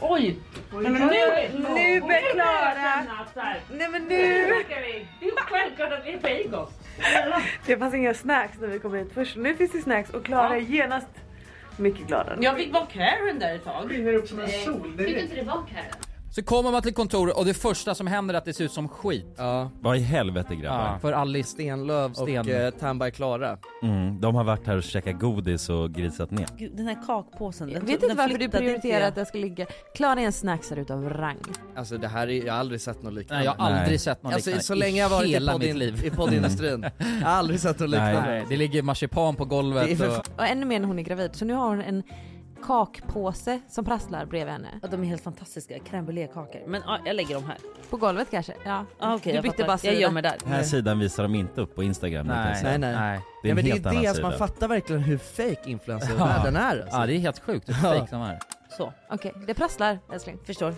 Oj! Nej, men nu, Nu börjar Klara. Nej men nu. Det är självklart att vi är bagels. Det fanns inga snacks när vi kom hit först. Nu finns det snacks och Klara är genast mycket gladare. Jag fick vara Karen där ett tag. Brinner upp som en sol Tycker direkt. inte det var Karen? Så kommer man till kontoret och det första som händer är att det ser ut som skit. Ja, Vad i helvete grabbar? Ja, för Alice. Stenlöv Sten. och eh, Tandberg Klara. Mm, de har varit här och käkat godis och grisat ner. Gud, den här kakpåsen. Jag den- vet inte den varför du prioriterar att jag ska ligga. Klara är en snacksare utav rang. Alltså det här är, jag har aldrig sett något liknande. Nej jag har Nej. aldrig sett något Alltså liknande så länge jag har varit i, hela poddin, mitt liv. i poddindustrin. Jag har aldrig sett något Nej. liknande. Nej, det ligger marsipan på Det är golvet för och... Och ännu mer när hon är gravid. Så nu har hon en kakpåse som prasslar bredvid henne. Ja, de är helt fantastiska. Crème brûlée-kakor. Men ja, jag lägger dem här. På golvet kanske? Ja. Ah, okay, Du jag bytte fattar. bara Jag sida. gömmer där. Den här sidan visar de inte upp på Instagram. det Nej, säga. Nej, nej. Det är Ja, en men det helt är annan det, alltså, man sida. fattar verkligen hur fake influencer Ja. är alltså. Ja det är helt sjukt hur Ja. fake de är. Så, Okej, det prasslar älskling. förstår.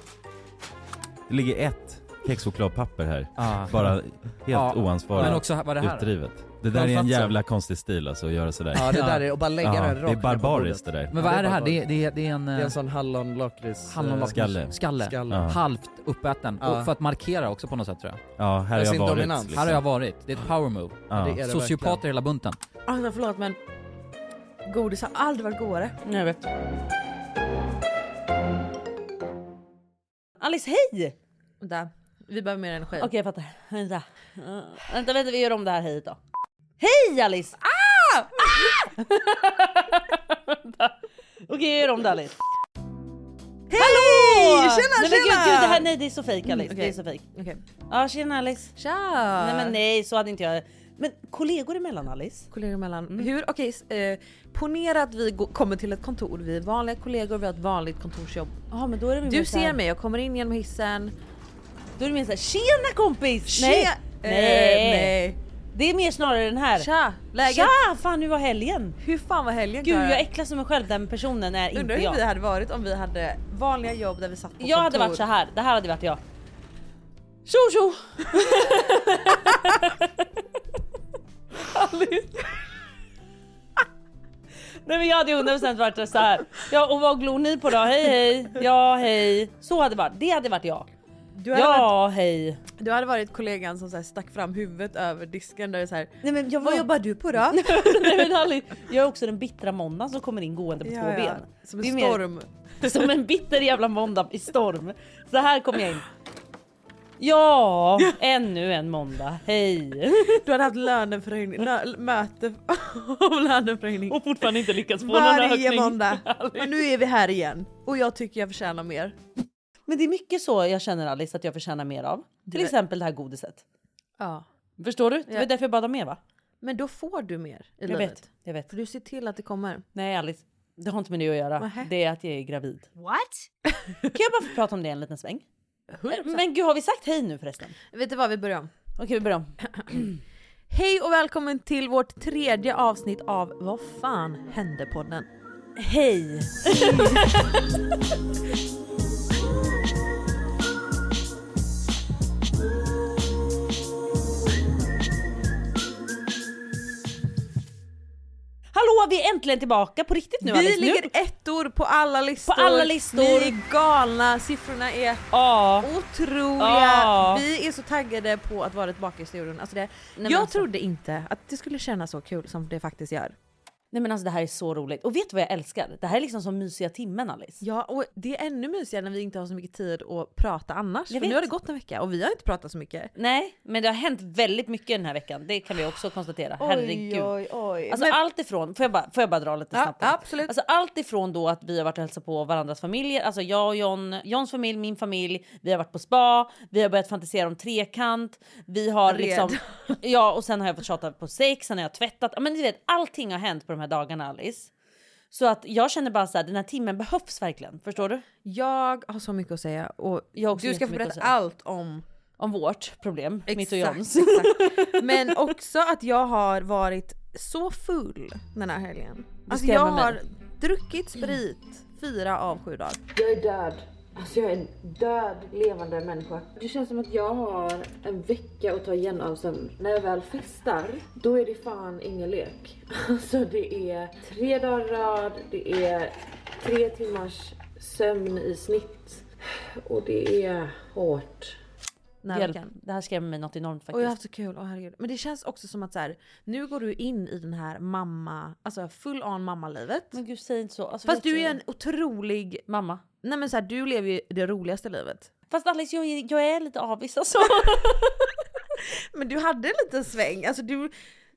Det ligger ett kexchokladpapper här. Ja. Bara helt Ja, oansvarigt Men också, vad är det här? utdrivet. Det där är en jävla konstig stil alltså att göra sådär. Ja det där är, och bara lägga Ja, den det rakt är ner på barbariskt bordet. det där. Men vad Ja, är det här? Det är, det är, det är en... Det är eh, en sån hallonlakrits... hallonlakrits- Skalle. Skalle. Skalle. Ja. Halvt uppäten. Ja. Och för att markera också på något sätt tror jag. Ja, här har Det är jag sin varit. dominans. liksom. Här har jag varit. Det är ett power move. Ja. Det är det Sociopater hela bunten. Alltså förlåt men godis har aldrig varit godare. Jag vet. Alice, hej! Vänta, vi behöver mer energi. Okej jag fattar. Vänta. Uh, vänta, vänta, vi gör om det här hejet då. Hej Alice! Ah! ah! Okej jag gör om det Alice. Hallå! Tjena, nej, men gud, tjena! gud, det här, nej det är så fake Alice. Mm, Det okej. är så fake. Okej. Ja tjena Alice. Tja! Nej men nej så hade inte jag Men kollegor emellan Alice? Kollegor emellan. Hur, okej, s- eh, ponera att vi kommer till ett kontor, vi är vanliga kollegor, vi har ett vanligt kontorsjobb. Ja men då är det Du här- ser mig, jag kommer in genom hissen. Då är det mer såhär tjena kompis! Tje- Nej! Eh, nej! nej. Det är mer snarare den här. Tja! Läget? Tja! Fan hur var helgen? Hur fan var helgen Gud jag äcklas som mig själv, den personen är Undrar inte hur jag. vi hade varit om vi hade vanliga jobb där vi satt på Jag hade kontor. varit så här. det här hade varit jag. Tjo tjo! Alice. Nej men jag hade 100% varit så här. Ja och vad glor ni på då? Hej hej! Ja hej! Så hade det varit, det hade varit jag. Du hade, varit, Ja hej! du hade varit kollegan som så här stack fram huvudet över disken där det så här. Nej men jag Vad jobbar du på då? Nej, men jag är också den bittra måndagen som kommer in gående på två ben. Som en mer- storm. Som en bitter jävla måndag i storm. Så här kommer jag in. Ja, ännu en måndag. Hej! Du hade haft löneförhöjning, lö, möte om löneförhöjning Och fortfarande inte lyckats få någon varje ökning. måndag. Och nu är vi här igen. Och jag tycker jag förtjänar mer. Men det är mycket så jag känner Alice att jag förtjänar mer av. Till vet- exempel det här godiset. Ja. Förstår du? Det var Ja. därför jag bad om mer va? Men då får du mer i Jag livet. vet, jag vet. För du ser till att det kommer. Nej Alice, det har inte med det att göra. Nähä. Det är att jag är gravid. What? Kan jag bara få prata om det en liten sväng? Men gud har vi sagt hej nu förresten? Vet du vad, vi börjar om. Okej vi börjar om. Hej och välkommen till vårt tredje avsnitt av Vad fan hände podden? Hej! Hallå vi är äntligen tillbaka på riktigt nu vi Alice. ligger Nu. ettor på alla listor. På alla listor. Vi är galna, siffrorna är Ja. otroliga. Ja. Vi är så taggade på att vara tillbaka i studion. Alltså det, Nej, jag alltså- trodde inte att det skulle kännas så kul som det faktiskt gör. Nej men alltså det här är så roligt. Och vet du vad jag älskar? Det här är liksom som mysiga timmen Alice. Ja, och det är ännu mysigare när vi inte har så mycket tid att prata annars. Jag För nu vet. har det gått en vecka och vi har inte pratat så mycket. Nej, men det har hänt väldigt mycket den här veckan. Det kan vi också konstatera. Herregud. Oj, oj. Alltså Men- allt ifrån, får jag bara, får jag bara dra lite Ja, snabbt? här? absolut. Alltså allt ifrån då att vi har varit och hälsat på varandras familjer, alltså jag och John, Johns familj, min familj, vi har varit på spa, vi har börjat fantisera om trekant, vi har Red. liksom, ja och sen har jag fått tjata på sex, sen har jag tvättat, Ja, men du vet allting har hänt på de här dagarna Alice. Så att jag känner bara så här, den här timmen behövs verkligen, förstår du? Jag har så mycket att säga och Jag också du ska få berätta allt om Om vårt problem, mitt och Exakt, Johns. exakt. Men också att jag har varit så full den här helgen. Alltså jag mig. har druckit sprit fyra av sju dagar. Jag är död. Alltså jag är en död levande människa. Det känns som att jag har en vecka att ta igen av sömn. När jag väl festar, då är det fan ingen lek. Alltså det är tre dagar i rad, det är tre timmars sömn i snitt. Och det är hårt. När Hjälp. vi kan. Det här skrämmer mig något enormt Och jag har faktiskt. haft så kul, åh herregud. Men det känns också som att så här, nu går du in i den här mamma, alltså full on mammalivet. Men gud säg inte så. Alltså, Fast du är en otrolig, mamma. nej men så här, du lever ju det roligaste livet. Fast Alice jag, jag är lite avis alltså. Men du hade en liten sväng, alltså du...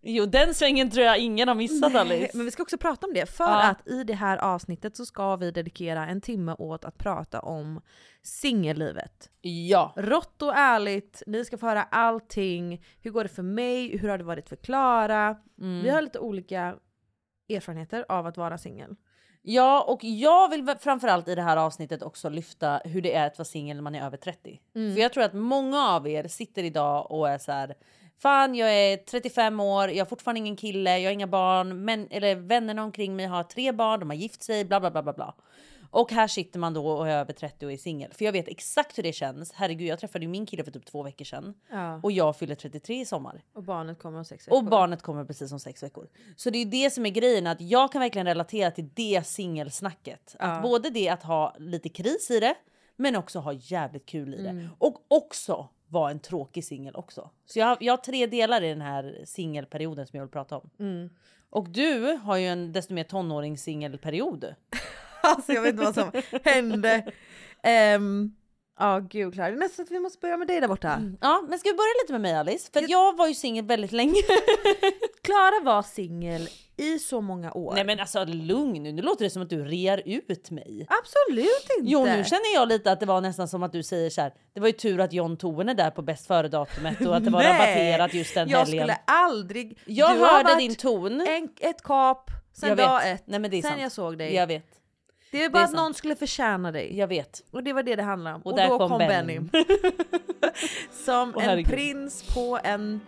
jo den svängen tror jag ingen har missat Alice. Men vi ska också prata om det, för Ja. att i det här avsnittet så ska vi dedikera en timme åt att prata om singellivet. Ja. Rått och ärligt, ni ska få höra allting. Hur går det för mig? Hur har det varit för Klara? Mm. Vi har lite olika erfarenheter av att vara singel. Ja och jag vill framförallt i det här avsnittet också lyfta hur det är att vara singel när man är över 30. För jag tror att många av er sitter idag och är så här. Fan jag är 35 år, jag har fortfarande ingen kille, jag har inga barn, men, eller vännerna omkring mig har tre barn, de har gift sig, bla bla bla bla bla. Och här sitter man då och är över 30 och är singel. För jag vet exakt hur det känns. Herregud jag träffade ju min kille för typ två veckor sedan. Ja. Och jag fyller 33 i sommar. Och barnet kommer om sex Och barnet kommer precis om sex veckor. Så det är det som är grejen, att jag kan verkligen relatera till det singelsnacket. Att både det att ha lite kris i det, men också ha jävligt kul i det. Och också vara en tråkig singel också. Så jag har, jag har tre delar i den här singelperioden som jag vill prata om. Och du har ju en desto mer tonåringssingelperiod. Alltså jag vet inte vad som hände. Ehm, Ja gud Klara, det är nästan att vi måste börja med dig där borta. Ja, men ska vi börja lite med mig Alice? För att jag var ju singel väldigt länge. Klara var singel i så många år. Nej men alltså lugn nu, nu låter det som att du rear ut mig. Absolut inte! Jo nu känner jag lite att det var nästan som att du säger så här. Det var ju tur att John Toven är där på bäst före datumet och att det var rabatterat just den Jag helgen. skulle aldrig... Jag du hörde din ton. En, ett kap, sen Jag dag vet. ett, Nej, men det är sen sant. jag såg dig. Jag vet, det är det bara är att sant. någon skulle förtjäna dig. jag vet. Och det var det det handlade om. Och Och, där då kom kom, Benny. Som Åh, en prins på en...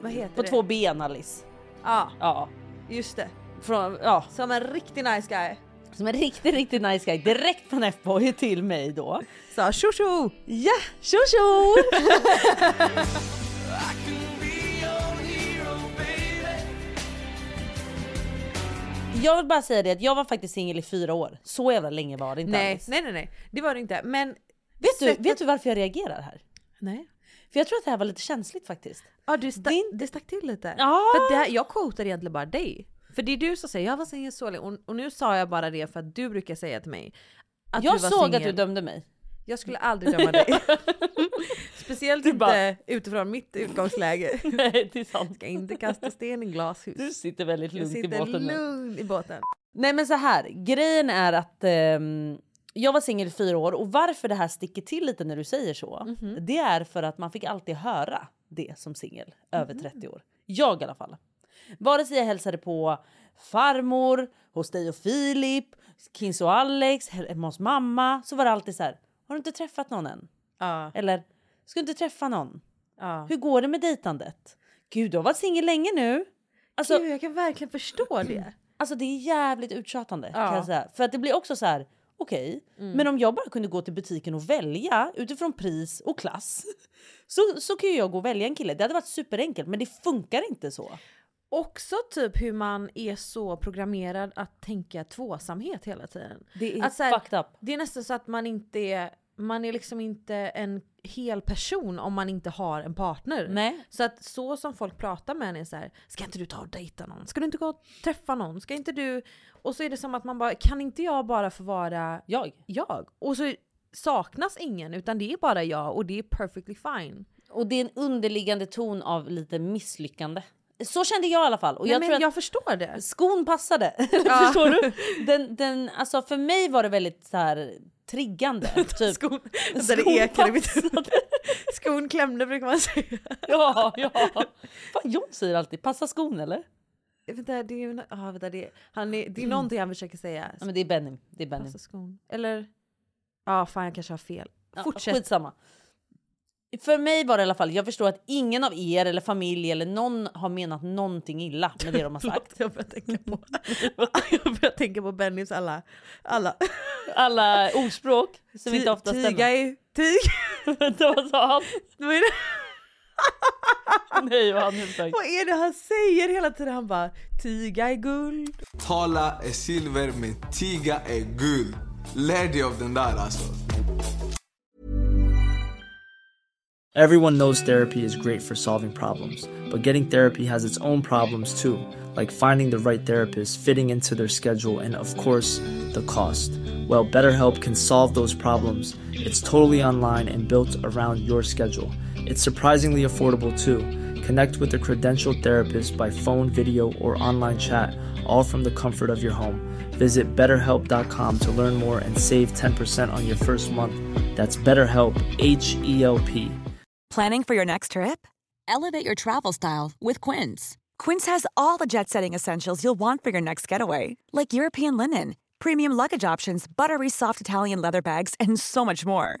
Vad heter På det? två ben Alice. Ja, Ja. Just det. Från, ja. Som en riktig nice guy. Som en riktigt, riktigt nice guy. Direkt från F-boy till mig då. Sa tjo tjo! Ja, tjo tjo! Jag vill bara säga det att jag var faktiskt singel i fyra år. Så jävla länge var det inte Nej, Alice. nej, nej, nej. Det var det inte. Men... Vet, du, vet du varför jag reagerar här? Nej. För jag tror att det här var lite känsligt faktiskt. Ja, du sta- Din- det stack till lite. Ja. För det här, jag quotar egentligen bara dig. För det är du som säger jag var singel så länge och, och nu sa jag bara det för att du brukar säga till mig att Jag du var såg singel. att du dömde mig. Jag skulle aldrig döma dig. Speciellt inte bara- utifrån mitt utgångsläge. Nej, det är sant. Ska inte kasta sten i glashus. Du sitter väldigt Jag lugnt i sitter båten nu. lugn i båten. Nej men så här, grejen är att ehm, jag var singel i fyra år och varför det här sticker till lite när du säger så. Det är för att man fick alltid höra det som singel över 30 år. Jag i alla fall. Vare sig jag hälsade på farmor, hos dig och Filip, Kins och Alex, hemma hos mamma så var det alltid så här. Har du inte träffat någon än? Ja, Eller ska du inte träffa någon? ja. Hur går det med dejtandet? Gud, du har varit singel länge nu. Alltså, Gud, jag kan verkligen förstå det. Alltså det är jävligt uttjatande kan Ja. jag säga. För att det blir också så här. Okej, men om jag bara kunde gå till butiken och välja utifrån pris och klass så, så kan ju jag gå och välja en kille. Det hade varit superenkelt, men det funkar inte så. Också typ hur man är så programmerad att tänka tvåsamhet hela tiden. Det är Att här, fucked up. Det är nästan så att man inte är, man är liksom inte en hel person om man inte har en partner. Nej. Så att så som folk pratar med en är så här, ska inte du ta och dejta någon? Ska du inte gå och träffa någon? Ska inte du? Och så är det som att man bara, kan inte jag bara få vara Jag. jag? Och så saknas ingen utan det är bara jag och det är perfectly fine. Och det är en underliggande ton av lite misslyckande. Så kände jag i alla fall. Och Nej, jag men tror att jag förstår det. skon passade. Förstår du? Den, den, alltså för mig var det väldigt så här triggande. Typ. Skon, Skon det mitt. Skon klämde brukar man säga. Ja, ja. Fan, John säger alltid passa skon eller? Vänta, det är ju, ah, vänta, det, han är, det är någonting han försöker säga. Ja, men det är Benny. Det är Benny. Skon. Eller? Ja, fan jag kanske har fel. Ja, Fortsätt. Skitsamma. För mig var det i alla fall, jag förstår att ingen av er eller familj eller någon har menat någonting illa med det de har sagt. Jag börjar tänka på, jag börjar tänka på Bennys alla, alla. Alla ordspråk som inte Ti- ofta Tiga stämmer. i, tig. Vänta, vad sa han? Vad är, det, Nej, vad han nu vad är det han säger hela tiden? Han bara tiga i guld. Tala är silver men tiga är guld. Lär dig av den där alltså. Everyone knows therapy is great for solving problems, but getting therapy has its own problems too, like finding the right therapist, fitting into their schedule, and of course, the cost. Well, BetterHelp can solve those problems. It's totally online and built around your schedule. It's surprisingly affordable too. Connect with a credentialed therapist by phone, video, or online chat, all from the comfort of your home. Visit betterhelp.com to learn more and save 10% on your first month. That's BetterHelp, H E L P. Planning for your next trip? Elevate your travel style with Quince. Quince has all the jet setting essentials you'll want for your next getaway, like European linen, premium luggage options, buttery soft Italian leather bags, and so much more.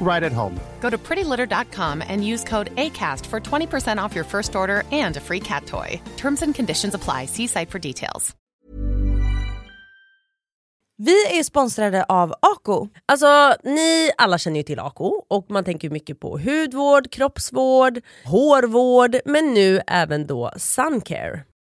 right at home. Go to prettylitter.com and use code ACAST for 20% off your first order and a free cat toy. Terms and conditions apply. See site for details. Vi är sponsrade av Ako. Alltså ni alla känner ju till Ako och man tänker mycket på hudvård, kroppsvård, hårvård men nu även då suncare.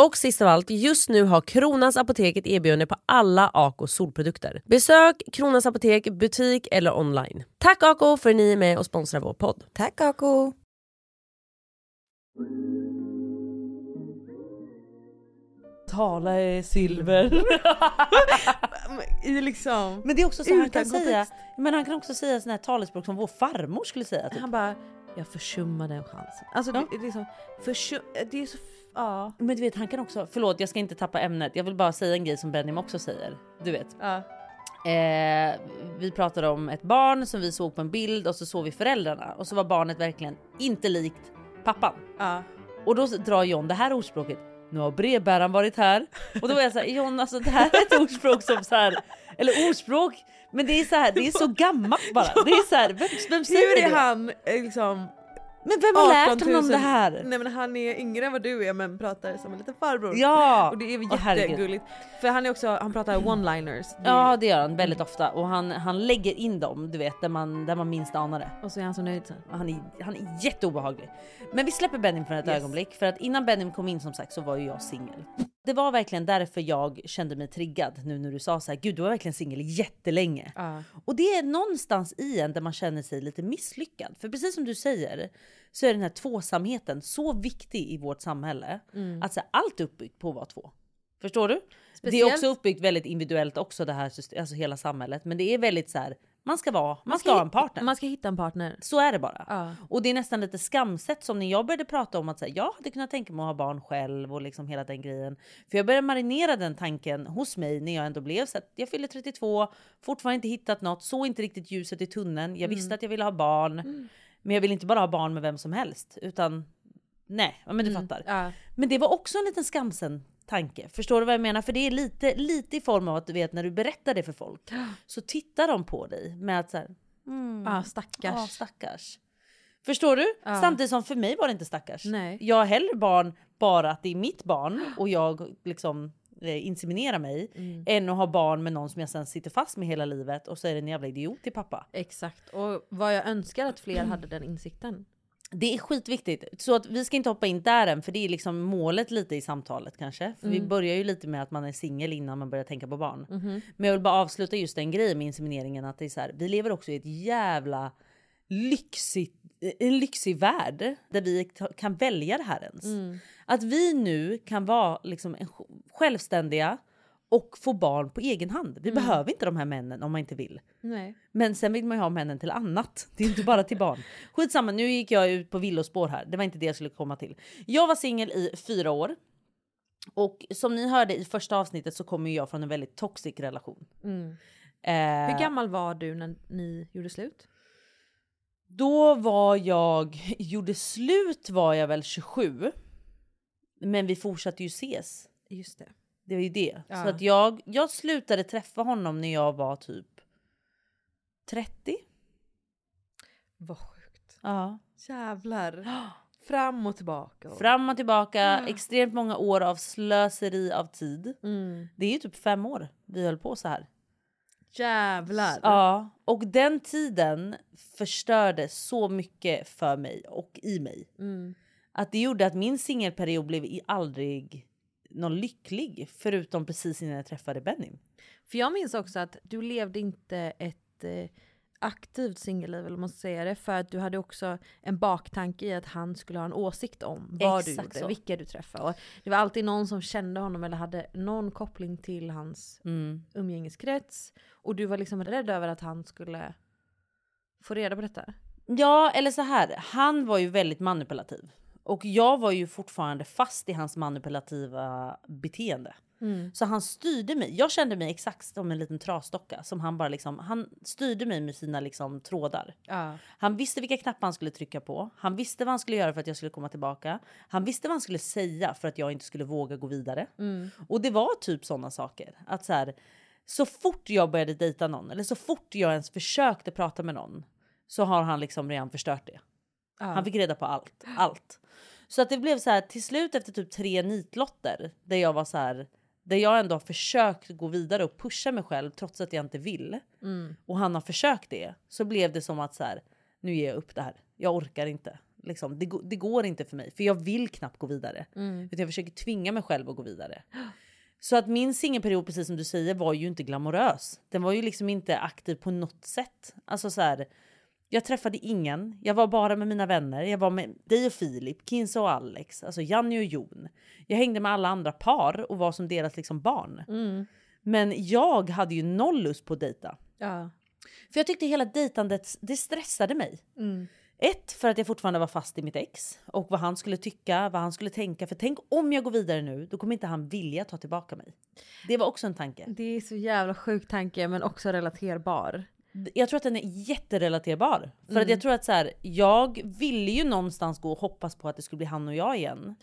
Och sist av allt, just nu har Kronans Apotek ett erbjudande på alla Ako solprodukter. Besök Kronans Apotek, butik eller online. Tack Ako för att ni är med och sponsrar vår podd. Tack Ako! Tala är silver. I liksom... Men det är också så han kan Utan säga, kontext. men han kan också säga såna här talespråk som vår farmor skulle säga. Typ. Han bara, jag försummade en chans. Alltså Ja. det, liksom, försum, det är så... Ja. Men du vet han kan också, förlåt jag ska inte tappa ämnet, jag vill bara säga en grej som Benim också säger. Du vet. Ja. Eh, vi pratade om ett barn som vi såg på en bild och så såg vi föräldrarna och så var barnet verkligen inte likt pappan. Ja. Och då drar John det här ordspråket. Nu har brevbäraren varit här. Och då var jag så här, John alltså det här är ett ordspråk som så här, eller ordspråk, men det är så här, det är så gammalt bara. Det är så här, vem, vem säger Hur är det? han eh, liksom... Men vem har lärt 18 000 honom det här? Nej men han är yngre än vad du är men pratar som en liten farbror. Ja! Och det är jättegulligt. För han är också, han pratar one-liners. Ja det gör han väldigt ofta och han, han lägger in dem du vet där man, där man minst anar det. Och så är han så nöjd sen. Han är, han är jätteobehaglig. Men vi släpper Benim för ett Yes. ögonblick för att innan Benim kom in som sagt så var ju jag singel. Det var verkligen därför jag kände mig triggad nu när du sa så här, gud du var verkligen singel jättelänge. Och det är någonstans i en där man känner sig lite misslyckad. För precis som du säger så är den här tvåsamheten så viktig i vårt samhälle. Mm. Att så här, allt är uppbyggt på att vara två. Förstår du? Det är Speciellt- också uppbyggt väldigt individuellt också det här alltså hela samhället. Men det är väldigt så här, man ska vara, man ska ha en partner. Man ska hitta en partner. Så är det bara. Ja. Och det är nästan lite skamset som när jag började prata om att säga, jag hade kunnat tänka mig att ha barn själv och liksom hela den grejen. För jag började marinera den tanken hos mig när jag ändå blev så att jag fyllde 32, fortfarande inte hittat något, såg inte riktigt ljuset i tunneln. Jag visste Mm. att jag ville ha barn. Men jag vill inte bara ha barn med vem som helst utan nej, men du fattar. Ja. Men det var också en liten skamsen tanke. Förstår du vad jag menar? För det är lite, lite i form av att du vet när du berättar det för folk så tittar de på dig med att så här, mm, Ja, stackars. Ja, stackars. Förstår du? Ja. Samtidigt som för mig var det inte stackars. Nej. Jag hellre barn bara att det är mitt barn och jag liksom eh, inseminerar mig Mm. än att ha barn med någon som jag sen sitter fast med hela livet och så är det en jävla idiot till pappa. Exakt. Och vad jag önskar att fler hade den insikten. Det är skitviktigt. Så att vi ska inte hoppa in där än för det är liksom målet lite i samtalet kanske. För vi Mm. börjar ju lite med att man är singel innan man börjar tänka på barn. Mhm. Men jag vill bara avsluta just den grejen med insemineringen att det är så här, vi lever också i ett jävla lyxigt, en lyxig värld där vi kan välja det här ens. Mm. Att vi nu kan vara liksom självständiga och få barn på egen hand. Vi Mm. behöver inte de här männen om man inte vill. Nej. Men sen vill man ju ha männen till annat. Det är inte bara till barn. Skitsamma, nu gick jag ut på villospår här. Det var inte det jag skulle komma till. Jag var singel i fyra år. Och som ni hörde i första avsnittet så kommer jag från en väldigt toxic relation. Mm. Eh, Hur gammal var du när ni gjorde slut? Då var jag, gjorde slut var jag väl 27. Men vi fortsatte ju ses. Just det. Det var ju det. Ja. Så att jag, jag slutade träffa honom när jag var typ 30. Vad sjukt. Ja. Jävlar. Fram och tillbaka. Fram och tillbaka, extremt många år av slöseri av tid. Mm. Det är ju typ fem år vi höll på så här. Jävlar. Ja, och den tiden förstörde så mycket för mig och i mig. Mm. Att det gjorde att min singelperiod blev aldrig någon lycklig förutom precis innan jag träffade Benny. För jag minns också att du levde inte ett eh, aktivt singelliv, eller man ska säga det, för att du hade också en baktanke i att han skulle ha en åsikt om vad du gjorde, så. vilka du träffade. Och det var alltid någon som kände honom eller hade någon koppling till hans Mm. umgängeskrets. Och du var liksom rädd över att han skulle få reda på detta. Ja, eller så här. Han var ju väldigt manipulativ. Och jag var ju fortfarande fast i hans manipulativa beteende. Mm. Så han styrde mig. Jag kände mig exakt som en liten trasdocka som han bara liksom. Han styrde mig med sina liksom trådar. Ja. Han visste vilka knappar han skulle trycka på. Han visste vad han skulle göra för att jag skulle komma tillbaka. Han visste vad han skulle säga för att jag inte skulle våga gå vidare. Mm. Och det var typ sådana saker. Att så här, så fort jag började dejta någon eller så fort jag ens försökte prata med någon så har han liksom redan förstört det. Ja. Han fick reda på allt. Allt. Så att det blev så här till slut efter typ tre nitlotter där jag var så här där jag ändå har försökt gå vidare och pusha mig själv trots att jag inte vill. Mm. Och han har försökt det. Så blev det som att så här, nu ger jag upp det här. Jag orkar inte. Liksom, det, det går inte för mig. För jag vill knappt gå vidare. Mm. Utan jag försöker tvinga mig själv att gå vidare. Så att min singelperiod, precis som du säger, var ju inte glamorös. Den var ju liksom inte aktiv på något sätt. Alltså så här, jag träffade ingen. Jag var bara med mina vänner. Jag var med dig och Filip, Kinsa och Alex, alltså Janni och Jon. Jag hängde med alla andra par och var som deras liksom barn. Mm. Men jag hade ju noll lust på att dejta. Ja. För jag tyckte hela dejtandet, det stressade mig. Mm. Ett, för att jag fortfarande var fast i mitt ex och vad han skulle tycka, vad han skulle tänka. För tänk om jag går vidare nu, då kommer inte han vilja ta tillbaka mig. Det var också en tanke. Det är så jävla sjuk tanke men också relaterbar. Jag tror att den är jätterelaterbar. För att Mm. jag tror att så här, jag ville ju någonstans gå och hoppas på att det skulle bli han och jag igen.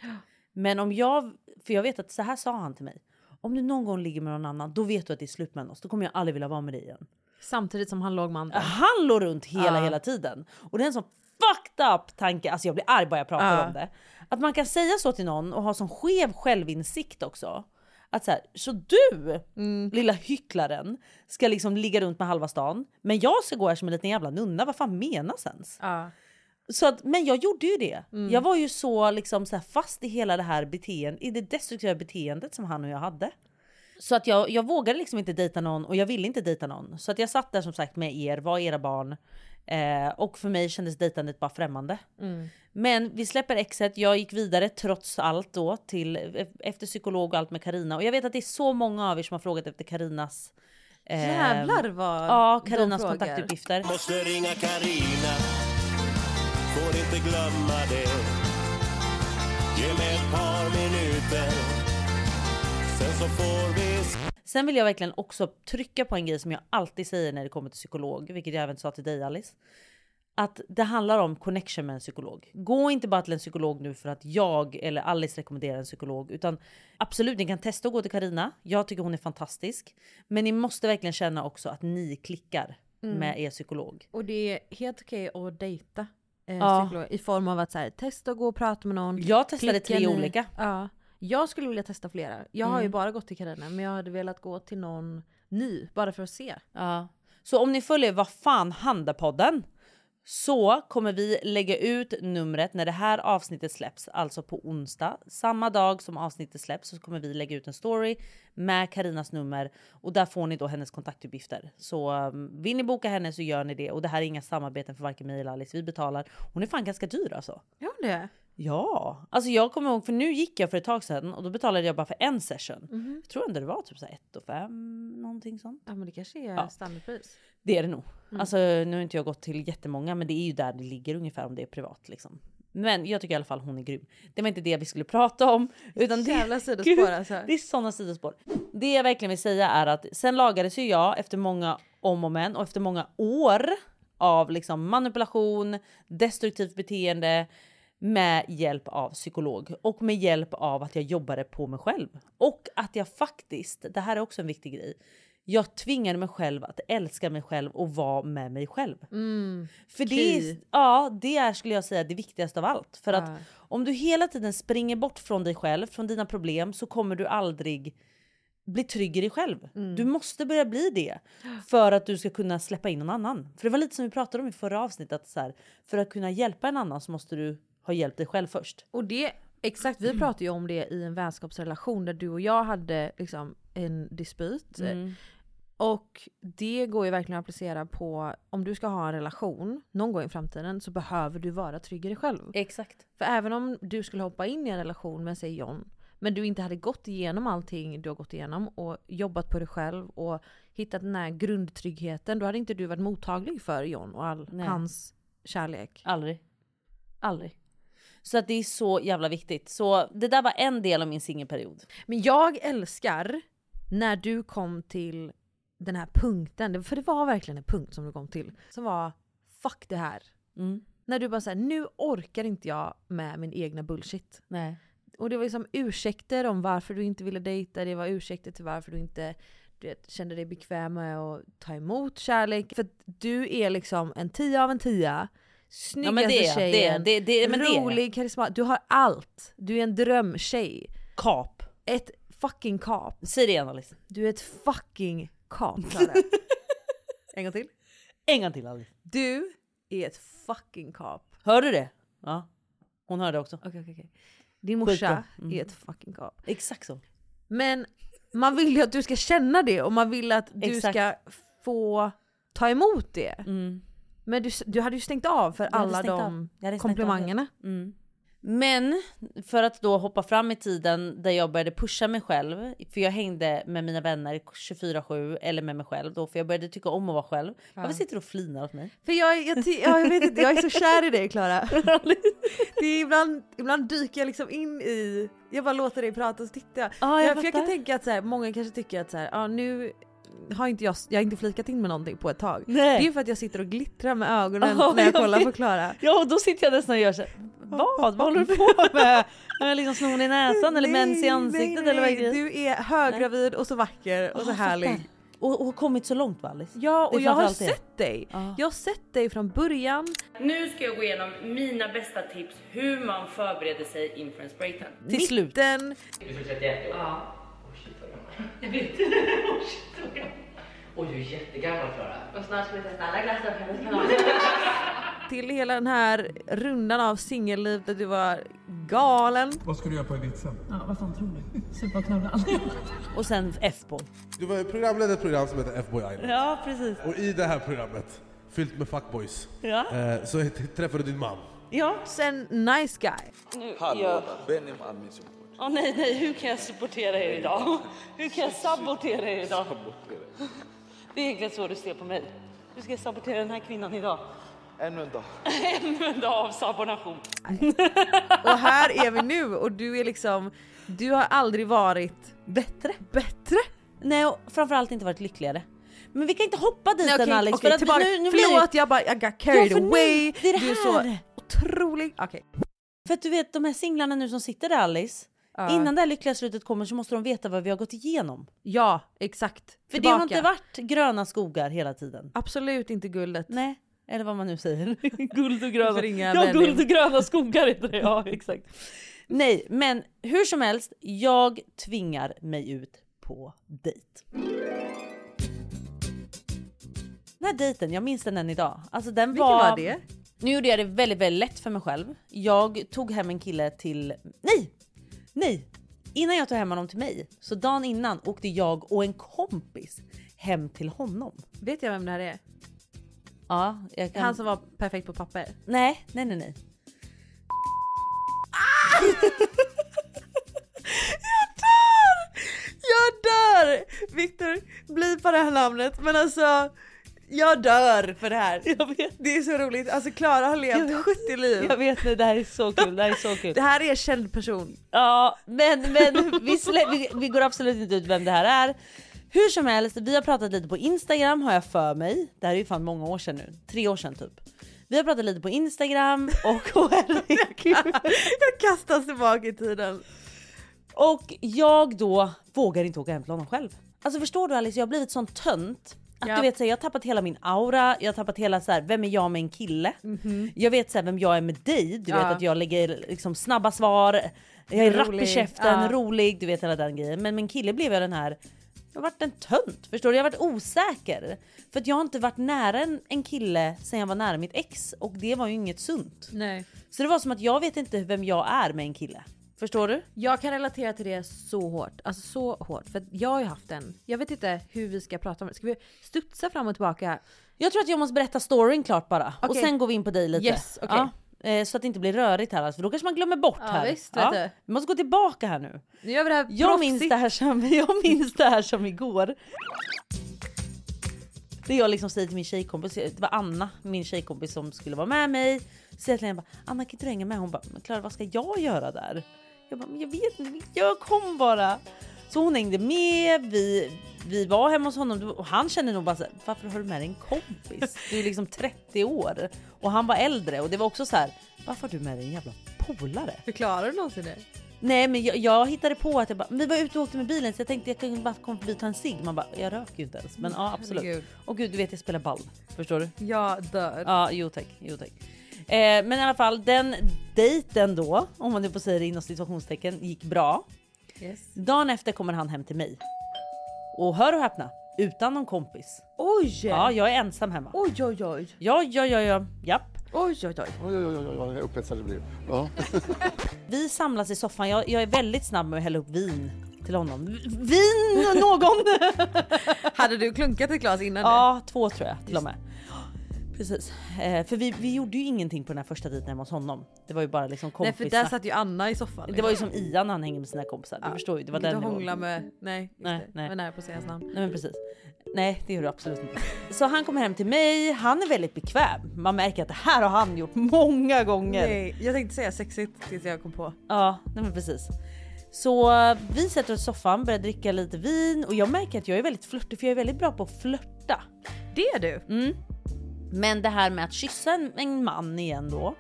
Men om jag, för jag vet att så här sa han till mig. Om du någon gång ligger med någon annan, då vet du att det är slut mellan oss. Då kommer jag aldrig vilja vara med dig igen. Samtidigt som han låg med andra. Han låg runt hela Ja. hela tiden. Och det är en sån fucked up tanke, alltså jag blir arg bara jag pratar Ja. om det. Att man kan säga så till någon och ha sån skev självinsikt också. Att så, här, så du, Mm. lilla hycklaren, ska liksom ligga runt med halva stan, men jag ska gå här som en liten jävla nunna, vad fan menas ens? Ja. Så att, men jag gjorde ju det. Jag var ju så, liksom, så fast i hela det här beteendet, i det destruktiva beteendet som han och jag hade. Så att jag, jag vågade liksom inte dejta någon och jag ville inte dejta någon. Så att jag satt där som sagt med er, var era barn. Eh, och för mig kändes dejtandet bara främmande. Men vi släpper exet, jag gick vidare trots allt då till efter psykolog och allt med Karina. Och jag vet att det är så många av er som har frågat efter Karinas eh, Jävlar vad Ja, Karinas kontaktuppgifter. Måste ringa Karina. Får inte glömma det. Ge mig ett par minuter. Sen så får vi Sen vill jag verkligen också trycka på en grej som jag alltid säger när det kommer till psykolog, vilket jag även sa till dig Alice. Att det handlar om connection med en psykolog. Gå inte bara till en psykolog nu för att jag eller Alice rekommenderar en psykolog. Utan absolut, ni kan testa att gå till Karina. Jag tycker hon är fantastisk. Men ni måste verkligen känna också att ni klickar Mm. med er psykolog. Och det är helt okej att dejta eh, Ja. i form av att så här, testa att gå och prata med någon. Jag testade tre ni- olika. Ja. Jag skulle vilja testa flera. Jag har ju Mm. bara gått till Carina men jag hade velat gå till någon ny bara för att se. Ja. Så om ni följer Vad fan handlar-podden så kommer vi lägga ut numret när det här avsnittet släpps, alltså på onsdag. Samma dag som avsnittet släpps så kommer vi lägga ut en story med Karinas nummer och där får ni då hennes kontaktuppgifter. Så um, vill ni boka henne så gör ni det och det här är inga samarbeten för varken mig eller Alice. Vi betalar. Hon är fan ganska dyr alltså. Ja det. Ja, alltså jag kommer ihåg för nu gick jag för ett tag sedan och då betalade jag bara för en session. Jag tror ändå det var typ så här 1 och 5 någonting sånt. Ja men det kanske är Ja. standardpris. Det är det nog. Mm. Alltså nu har inte jag gått till jättemånga men det är ju där det ligger ungefär om det är privat liksom. Men jag tycker i alla fall hon är grym. Det var inte det vi skulle prata om. Utan det, Jävla sidospår alltså. Det är sådana sidospår. Det jag verkligen vill säga är att sen lagades ju jag efter många om och men och efter många år av liksom manipulation, destruktivt beteende med hjälp av psykolog och med hjälp av att jag jobbade på mig själv. Och att jag faktiskt, det här är också en viktig grej, jag tvingade mig själv att älska mig själv och vara med mig själv. Mm. För det är, ja, det är skulle jag säga det viktigaste av allt. För Ja. att om du hela tiden springer bort från dig själv, från dina problem, så kommer du aldrig bli trygg i dig själv. Mm. Du måste börja bli det för att du ska kunna släppa in någon annan. För det var lite som vi pratade om i förra avsnittet, att så här, för att kunna hjälpa en annan så måste du ha hjälpt dig själv först. Och det, exakt vi pratade ju om det i en vänskapsrelation där du och jag hade liksom en dispyt. Mm. Och det går ju verkligen att applicera på om du ska ha en relation någon gång i framtiden så behöver du vara trygg i dig själv. Exakt. För även om du skulle hoppa in i en relation med säg John men du inte hade gått igenom allting du har gått igenom och jobbat på dig själv och hittat den här grundtryggheten då hade inte du varit mottaglig för John och all Nej. hans kärlek. Aldrig. Aldrig. Så att det är så jävla viktigt. Så det där var en del av min singelperiod. Men jag älskar när du kom till den här punkten, för det var verkligen en punkt som du kom till, som var fuck det här. Mm. När du bara såhär, nu orkar inte jag med min egna bullshit. Nej. Och det var liksom ursäkter om varför du inte ville dejta, det var ursäkter till varför du inte du vet, kände dig bekväm med att ta emot kärlek. För du är liksom en tia av en tia. Snyggaste Ja, det är tjejen, det- det- det rolig, karismatisk. Du har allt. Du är en drömtjej. Kap. Ett fucking kap. Säg det igen Alice. Du är ett fucking kap. En gång till. En gång till Alice. Du är ett fucking kap. Hör du det? Ja. Hon hörde också. Okej, okej, okej. Din morsa. Mm. är ett fucking kap. Exakt så. Men man vill ju att du ska känna det och man vill att du Exakt. ska få ta emot det. Mm. Men du, du hade ju stängt av för Jag alla de Jag komplimangerna. Mm. Men för att då hoppa fram i tiden där jag började pusha mig själv, för jag hängde med mina vänner 24-7 eller med mig själv då, för jag började tycka om att vara själv. Varför sitter du och flinar åt mig? För jag, jag, ty- ja, jag vet inte, jag är så kär i dig Klara. Det är ibland, ibland dyker jag liksom in i, jag bara låter dig prata och så tittar jag. Ja, jag jag, för jag kan tänka att så här, många kanske tycker att så här, ja, nu har inte jag, jag har inte flikat in med någonting på ett tag. Nej. Det är ju för att jag sitter och glittrar med ögonen Ja, när jag jag kollar vet. på Klara. Ja, och då sitter jag nästan och gör så här, Vad? Vad håller du på med? Har jag liksom snor i näsan eller mens i ansiktet eller vad är grejen? Du är höggravid och så vacker och så Ja, jag härlig. Och, och har kommit så långt va Alice? Ja, Det är och jag har det. sett dig. Jag har sett dig från början. Nu ska jag gå igenom mina bästa tips hur man förbereder sig inför en spraytan. Till Mitten. slut. Du är 31 år? Ja. Oh shit vad gammal. Jag vet. oh shit vad gammal. Oj, du är jättegammal Klara. Och snart ska vi testa alla glassar på hennes kanal. till hela den här rundan av singelliv där du var galen. Vad ska du göra på Evitsen? Ja, vad fan tror du? Supa och. Och sen F-boy. Du var programledare i ett program som heter F-boy Island. Ja precis. Och i det här programmet, fyllt med fuckboys, Ja. eh, så träffade du din man. Ja. Sen nice guy. Nu, Hallå där, Benny med Åh nej, nej, hur kan jag supportera er idag? Hur kan jag sabotera er idag? Det är egentligen så du ser på mig. Hur ska jag sabotera den här kvinnan idag? Ännu en dag. Ännu en dag av sabonation. Och här är vi nu och du är liksom, du har aldrig varit bättre. Bättre? Nej, och framförallt inte varit lyckligare. Men vi kan inte hoppa dit Nej, än Alex. okej, för att nu, nu Förlåt jag bara, I got carried Ja, away. nej, det är det du är så otrolig. Okej. För att du vet de här singlarna nu som sitter där Alice. Ja. Innan det här lyckliga slutet kommer så måste de veta vad vi har gått igenom. Ja, exakt. För det har Tillbaka. inte varit gröna skogar hela tiden. Absolut inte guldet. Nej, eller vad man nu säger. guld och gröna. Ja, Benny. guld och gröna skogar heter det. Ja, exakt. Nej, men hur som helst, jag tvingar mig ut på dejt. Den här dejten, jag minns den än idag. Alltså den Vilken var... var det? Nu gjorde jag det väldigt, väldigt lätt för mig själv. Jag tog hem en kille till... Nej! Nej! Innan jag tog hem honom till mig, så dagen innan åkte jag och en kompis hem till honom. Vet jag vem det här är? Ja, jag kan... Han som var perfekt på papper. Nej, nej, nej, nej. Jag dör! Jag dör! Viktor, blipa det här namnet. Men alltså, jag dör för det här. Det är så roligt. Alltså Klara har levt 70 liv. Jag vet det här är så kul. Det här är så kul. Det här är en känd person. Ja, men, men vi, vi, vi går absolut inte ut vem det här är. Hur som helst, vi har pratat lite på Instagram har jag för mig. Det här är ju fan många år sedan nu. Tre år sedan typ. Vi har pratat lite på Instagram och... och jag kastas tillbaka i tiden. Och jag då vågar inte åka hem till honom själv. Alltså förstår du Alice, jag har blivit sån tönt. Att Ja. du vet, så här, jag har tappat hela min aura, jag har tappat hela så här, vem är jag med en kille? Jag vet så här, vem jag är med dig, du Ja. vet att jag lägger liksom snabba svar, jag är rapp i Rolig. käften, Ja. rolig, du vet hela den grejen. Men med en kille blev jag den här, jag har varit en tönt, förstår du? Jag har varit osäker. För att jag har inte varit nära en, en kille sen jag var nära mitt ex och det var ju inget sunt. Nej. Så det var som att jag vet inte vem jag är med en kille. Förstår du? Jag kan relatera till det så hårt. Alltså så hårt. För jag har ju haft en. Jag vet inte hur vi ska prata om det. Ska vi studsa fram och tillbaka? Jag tror att jag måste berätta storyn klart bara. Och Okej. sen går vi in på dig lite. Yes, okej. Ja, eh, så att det inte blir rörigt här. Alltså, för då kanske man glömmer bort Ja, här. visst, du. Vi måste gå tillbaka här nu. Nu gör vi det här Jag proffsigt. minns det, här som, jag minns det här som igår. Det jag liksom säger till min tjejkompis, det var Anna, min tjejkompis som skulle vara med mig. Så säger jag till henne bara, Anna kan inte du hänga med? Hon bara, Klara vad ska jag göra där? Jag bara, men jag vet inte, jag kom bara. Så hon hängde med, vi, vi var hemma hos honom och han kände nog bara så här, varför har du med dig en kompis? Du är liksom 30 år och han var äldre och det var också så här, varför har du med dig en jävla polare? Förklarar du någonsin det? Nej men jag, jag hittade på att jag bara, vi var ute och åkte med bilen så jag tänkte jag kunde bara komma förbi och ta en cigg. Man bara, jag röker ju inte ens. Men ja absolut. Herregud. Och gud du vet jag spelar ball. Förstår du? Jag dör. Ja jo tack, jo tack. Eh, men i alla fall den dejten då, om man nu får säga det inom situationstecken, gick bra. Yes. Dagen efter kommer han hem till mig. Och hör och häpna, utan någon kompis. Oj! Ja jag är ensam hemma. Oj oj oj. Ja ja ja ja, japp. Oj oj oj. Oj, oj, oj, oj, vad upphetsad det blir. Ja. Vi samlas i soffan, jag, jag är väldigt snabb med att hälla upp vin till honom. Vin någon! Hade du klunkat ett glas innan Ja, två tror jag till och med. Precis, eh, för vi, vi gjorde ju ingenting på den här första dejten hemma hos honom. Det var ju bara liksom Nej kompisar. för där satt ju Anna i soffan. Det var ju som Ian när han hänger med sina kompisar. Du förstår ju, det var Inte den nivån. hångla med, nej, just Nej, det. nej. Men nära på att säga hans namn. Nej men precis. Nej det gör du absolut inte. Så han kommer hem till mig, han är väldigt bekväm. Man märker att det här har han gjort många gånger. Nej, jag tänkte säga sexigt tills jag kom på. Ja, nej men precis. Så eh, vi sätter oss i soffan, börjar dricka lite vin och jag märker att jag är väldigt flörtig för jag är väldigt bra på att flörta. Det är du? Mm. Men det här med att kyssa en, en man igen då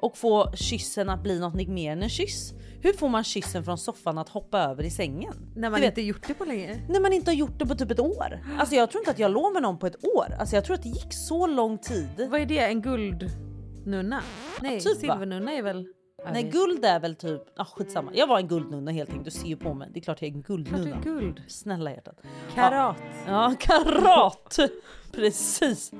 och få kyssen att bli något mer än en kyss. Hur får man kyssen från soffan att hoppa över i sängen? När man inte gjort det på länge. När man inte har gjort det på typ ett år. Alltså jag tror inte att jag låg med någon på ett år. Alltså jag tror att det gick så lång tid. Vad är det? En guldnunna? Nej, Typ, silvernunna är väl... Nej guld är väl typ, ah, skitsamma. Jag var en guldnunna helt enkelt, du ser ju på mig. Det är klart jag är en guldnunna. Klart guld. Snälla hjärtat. Karat. Ja, ja karat! Precis.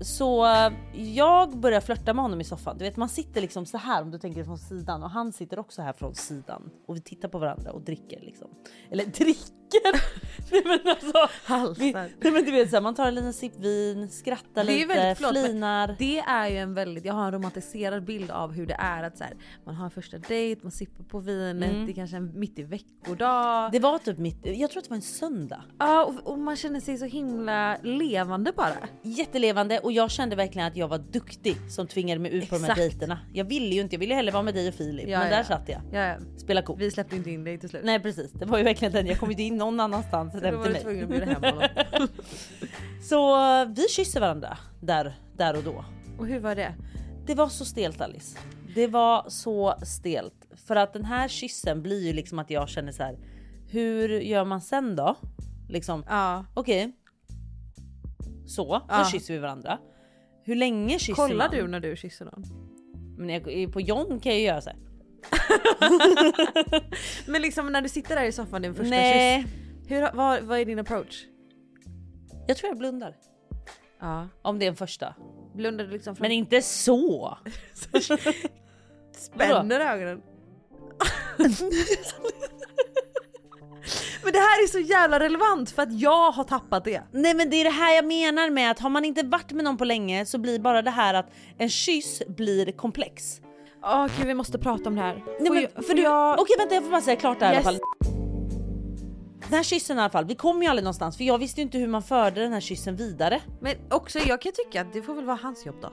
Så jag börjar flörta med honom i soffan. Du vet man sitter liksom så här om du tänker från sidan och han sitter också här från sidan och vi tittar på varandra och dricker liksom. Eller dricker! nej men alltså. Vi, nej men du vet så här, man tar en liten sipp vin, skrattar Det är lite, väldigt, förlåt, flinar. Det är ju en väldigt, jag har en romantiserad bild av hur det är att så här, man har en första dejt, man sippar på vinet, Mm. det är kanske en mitt i veckodag. Det var typ mitt, jag tror att det var en söndag. Ja och, och man känner sig så himla levande bara. Jättelevande och jag kände verkligen att jag var duktig som tvingade mig ut på de här Exakt. dejterna. Jag ville ju inte, jag ville hellre vara med dig och Filip. Ja, men ja. där satt jag. Ja, ja. Spela kort. Vi släppte inte in dig till slut. Nej precis, det var ju verkligen den. Jag kom inte in någon annanstans än hem till du tvungen att mig. bjuda hem honom. Så vi kysser varandra där, där och då. Och hur var det? Det var så stelt Alice. Det var så stelt. För att den här kyssen blir ju liksom att jag känner så här. Hur gör man sen då? Liksom, ja. okej. Så, Ja. då kysser vi varandra. Hur länge kysser Kollar man? du när du kysser någon? Men jag, på John kan jag ju göra så här. Men liksom när du sitter där i soffan din första Nej. kyss. Hur, vad, vad är din approach? Jag tror jag blundar. Ja. Om det är en första. Blundar du liksom från... Men inte så. Spänner ögonen. Men det här är så jävla relevant för att jag har tappat det. Nej men det är det här jag menar med att har man inte varit med någon på länge så blir bara det här att en kyss blir komplex. Åh gud vi måste prata om det här. Nej, men, jag- för du, jag- Okej vänta jag får bara säga klart det här Yes. i alla fall. Den här kyssen i alla fall, vi kom ju aldrig någonstans för jag visste ju inte hur man förde den här kyssen vidare. Men också jag kan tycka att det får väl vara hans jobb då.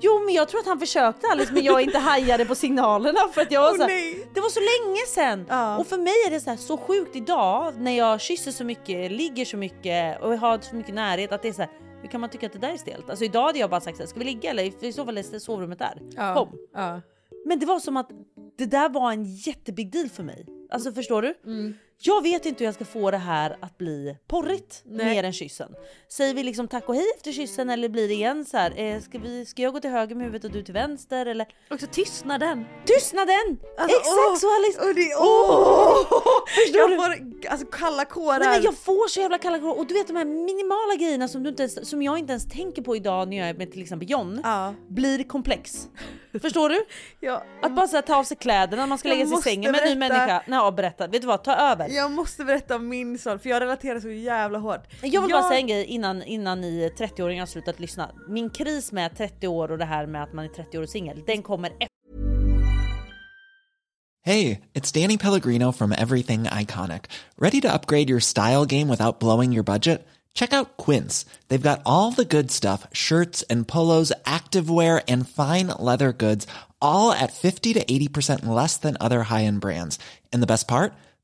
Jo men jag tror att han försökte Alice men jag inte hajade på signalerna för att jag var Åh, så här, nej. Det var så länge sedan! Och för mig är det så, här, så sjukt idag när jag kysser så mycket, ligger så mycket och har så mycket närhet att det är så här, hur kan man tycka att det där är stelt? Alltså idag hade jag bara sagt så här, ska vi ligga eller i så fall är sovrummet där. Kom! Ja. Men det var som att det där var en jättebig deal för mig. Alltså förstår du? Mm. Jag vet inte hur jag ska få det här att bli porrigt Nej. mer än kyssen. Säger vi liksom tack och hej efter kyssen eller blir det igen så här? Eh, ska, vi, ska jag gå till höger med huvudet och du till vänster eller? Också tystnaden. Tystnaden! Alltså, Exakt åh, så Alice! Och det, Åh! Förstår Jag du? får, alltså kalla kårar. Nej, men jag får så jävla kalla kårar och du vet de här minimala grejerna som, du inte ens, som jag inte ens tänker på idag när jag är med till exempel John blir komplex. Förstår du? Ja. Att bara så här, ta av sig kläderna, man ska Jag lägga sig i sängen med en ny människa. Nej, ja, berätta. Vet du vad? Ta över. Jag måste berätta om min son för jag relaterar så jävla hårt. Jag vill bara säga en grej innan, innan ni 30-åringar har slutat lyssna. Min kris med 30 år och det här med att man är 30 år och singel, den kommer efter. Hey, it's Danny Pellegrino from Everything Iconic. Ready to upgrade your style game without blowing your budget? Check out Quince. They've got all the good stuff shirts and polos, activewear, and fine leather goods, all at 50 to 80% less than other high end brands. And the best part?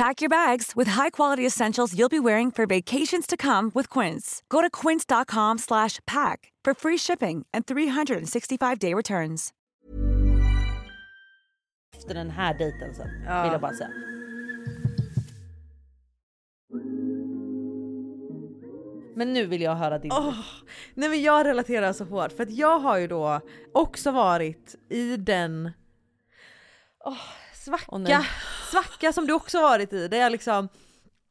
Pack your bags with high-quality essentials you'll be wearing for vacations to come with Quince. Go to quince.com slash pack for free shipping and 365-day returns. efter den här dejten sen. Ja. Vill jag bara säga. Men nu vill jag höra din. Åh, nej men jag relaterar så hårt för att jag har ju då också varit i den åh, svacka, nej. Svacka som du också varit i. Där jag liksom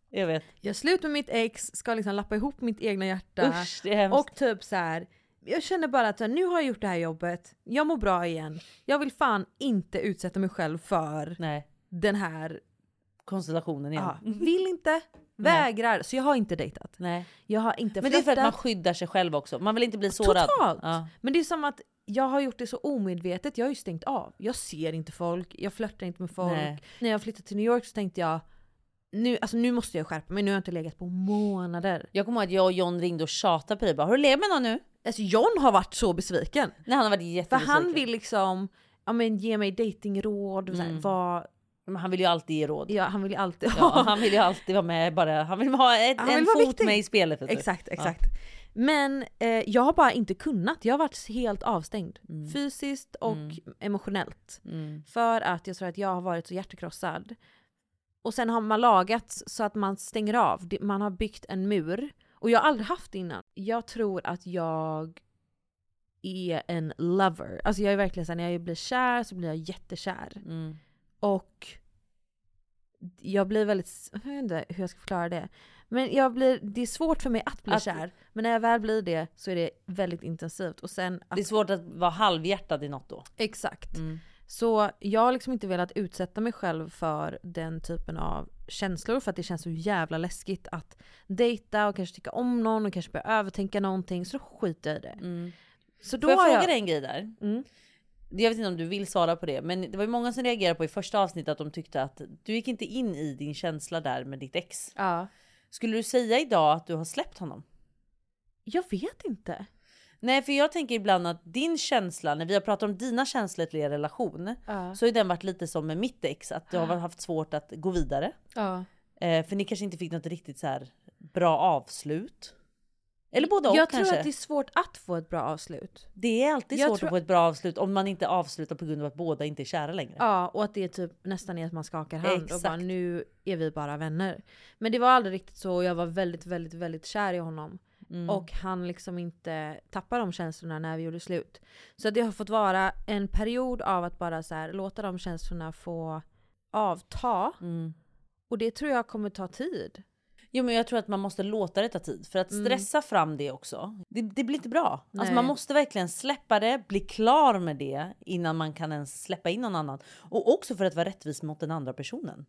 Jag vet. är slut med mitt ex, ska liksom lappa ihop mitt egna hjärta. Usch, det är hemskt. och typ så här. Jag känner bara att nu har jag gjort det här jobbet, jag mår bra igen. Jag vill fan inte utsätta mig själv för Nej. den här konstellationen igen. Ja, vill inte, vägrar. Så jag har inte dejtat. Nej. Jag har inte Men det är för att man flörtat. skyddar sig själv också. Man vill inte bli sårad. Totalt! Ja. Men det är som att jag har gjort det så omedvetet, jag har ju stängt av. Jag ser inte folk, jag flörtar inte med folk. Nej. När jag flyttade till New York så tänkte jag, nu, alltså nu måste jag skärpa mig, nu har jag inte legat på månader. Jag kommer ihåg att jag och John ringde och tjatade på dig. Bara, har du legat med någon nu? Alltså John har varit så besviken. Nej han har varit För jättebesviken. han vill liksom, ja men ge mig datingråd, Mm. vad... Men han vill ju alltid ge råd. Ja han vill ju alltid Ja, han vill ju alltid vara med bara. Han vill ha ett, Han en vill vara fot viktig. med i spelet. du. Exakt, Ja. Men eh, jag har bara inte kunnat. Jag har varit helt avstängd. Fysiskt och Mm. emotionellt. Mm. För att jag tror att jag har varit så hjärtekrossad. Och sen har man lagat så att man stänger av. Man har byggt en mur. Och jag har aldrig haft det innan. Jag tror att jag är en lover. Alltså jag är verkligen såhär, när jag blir kär så blir jag jättekär. Mm. Och jag blir väldigt, jag vet inte hur jag ska förklara det. Men jag blir, det är svårt för mig att bli Att- kär. Men när jag väl blir det så är det väldigt intensivt. Och sen att, Det är svårt att vara halvhjärtad i något då. Exakt. Mm. Så jag har liksom inte velat utsätta mig själv för den typen av känslor för att det känns så jävla läskigt att dejta och kanske tycka om någon och kanske börja övertänka någonting så då skiter jag i det. Mm. Så då Får jag har fråga jag... dig en grej där? Mm. Jag vet inte om du vill svara på det, men det var ju många som reagerade på i första avsnittet att de tyckte att du gick inte in i din känsla där med ditt ex. Ja. Skulle du säga idag att du har släppt honom? Jag vet inte. Nej, för jag tänker ibland att din känsla, när vi har pratat om dina känslor till er relation, Ja. så har den varit lite som med mitt ex, att du har haft svårt att gå vidare. Ja. Eh, för ni kanske inte fick något riktigt så bra avslut. Eller både och Jag kanske. tror att det är svårt att få ett bra avslut. Det är alltid Jag svårt tror- att få ett bra avslut om man inte avslutar på grund av att båda inte är kära längre. Ja, och att det är typ nästan är att man skakar hand och Exakt. bara nu är vi bara vänner. Men det var aldrig riktigt så och jag var väldigt, väldigt, väldigt kär i honom. Mm. Och han liksom inte tappade de känslorna när vi gjorde slut. Så det har fått vara en period av att bara så här, låta de känslorna få avta. Mm. Och det tror jag kommer ta tid. Jo men jag tror att man måste låta det ta tid. För att stressa fram det också, det, det blir inte bra. Alltså Nej. man måste verkligen släppa det, bli klar med det innan man kan ens släppa in någon annan. Och också för att vara rättvis mot den andra personen.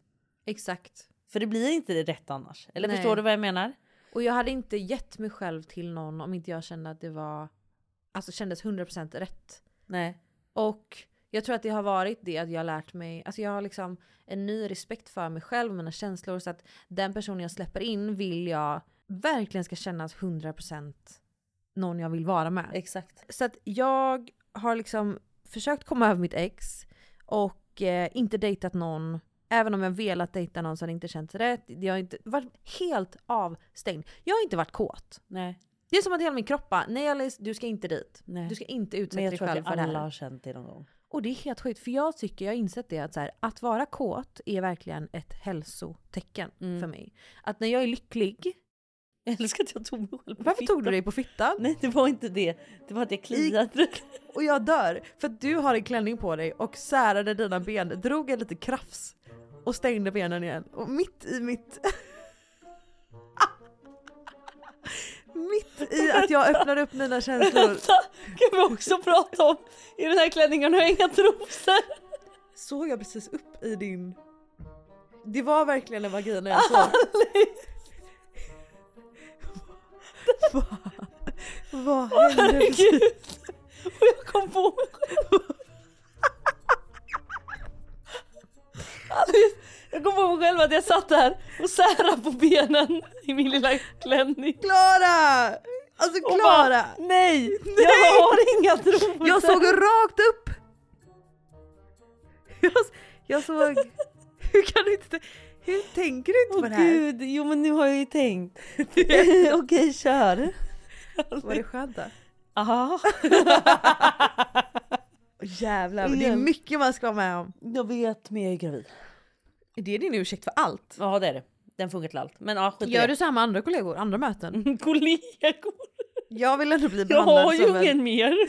Exakt. För det blir inte rätt annars. Eller Nej. förstår du vad jag menar? Och jag hade inte gett mig själv till någon om inte jag kände att det var, alltså kändes 100% rätt. Nej. Och jag tror att det har varit det att jag har lärt mig, alltså jag har liksom en ny respekt för mig själv och mina känslor så att den personen jag släpper in vill jag verkligen ska kännas 100% någon jag vill vara med. Exakt. Så att jag har liksom försökt komma över mitt ex och eh, inte dejtat någon Även om jag velat dejta någon så har det inte känts rätt. Jag har inte varit helt avstängd. Jag har inte varit kåt. Nej. Det är som att hela min kropp bara, nej Alice, du ska inte dit. Nej. Du ska inte utsätta Men jag dig tror själv att för det alla här. har känt det någon gång. Och det är helt sjukt, för jag tycker, jag har insett det att så här, att vara kåt är verkligen ett hälsotecken Mm. för mig. Att när jag är lycklig, Jag älskar att jag tog mig själv på varför tog du dig på fittan? Nej det var inte det. Det var att jag kliade. Och jag dör, för att du har en klänning på dig och särade dina ben, drog en lite krafs och stängde benen igen. Och mitt i mitt... mitt i att jag öppnar upp mina känslor Vänta, kan vi också prata om i den här klänningen har jag inga trosor. såg jag precis upp i din... Det var verkligen en vagina jag såg. Vad, vad hände precis? Och jag kom på mig själv. Jag kom på mig själv att jag satt där och särade på benen i min lilla klänning. Klara! Alltså Och Klara! bara, nej, jag har inga trosor. Jag såg rakt upp! Jag, jag såg... Hur kan du inte... Hur tänker du inte på det här? gud, jo men nu har jag ju tänkt. Okej, kör. Var det skönt då? Aha. Jävlar, det är mycket man ska vara med om. Jag vet, men jag är gravid. Är det din ursäkt för allt? Ja det är det. Den funkar till allt. Men ja, skit i Gör det. du så här med andra kollegor, andra möten? Kollegor? Jag vill ändå bli Jag behandlad har ju en... ingen mer.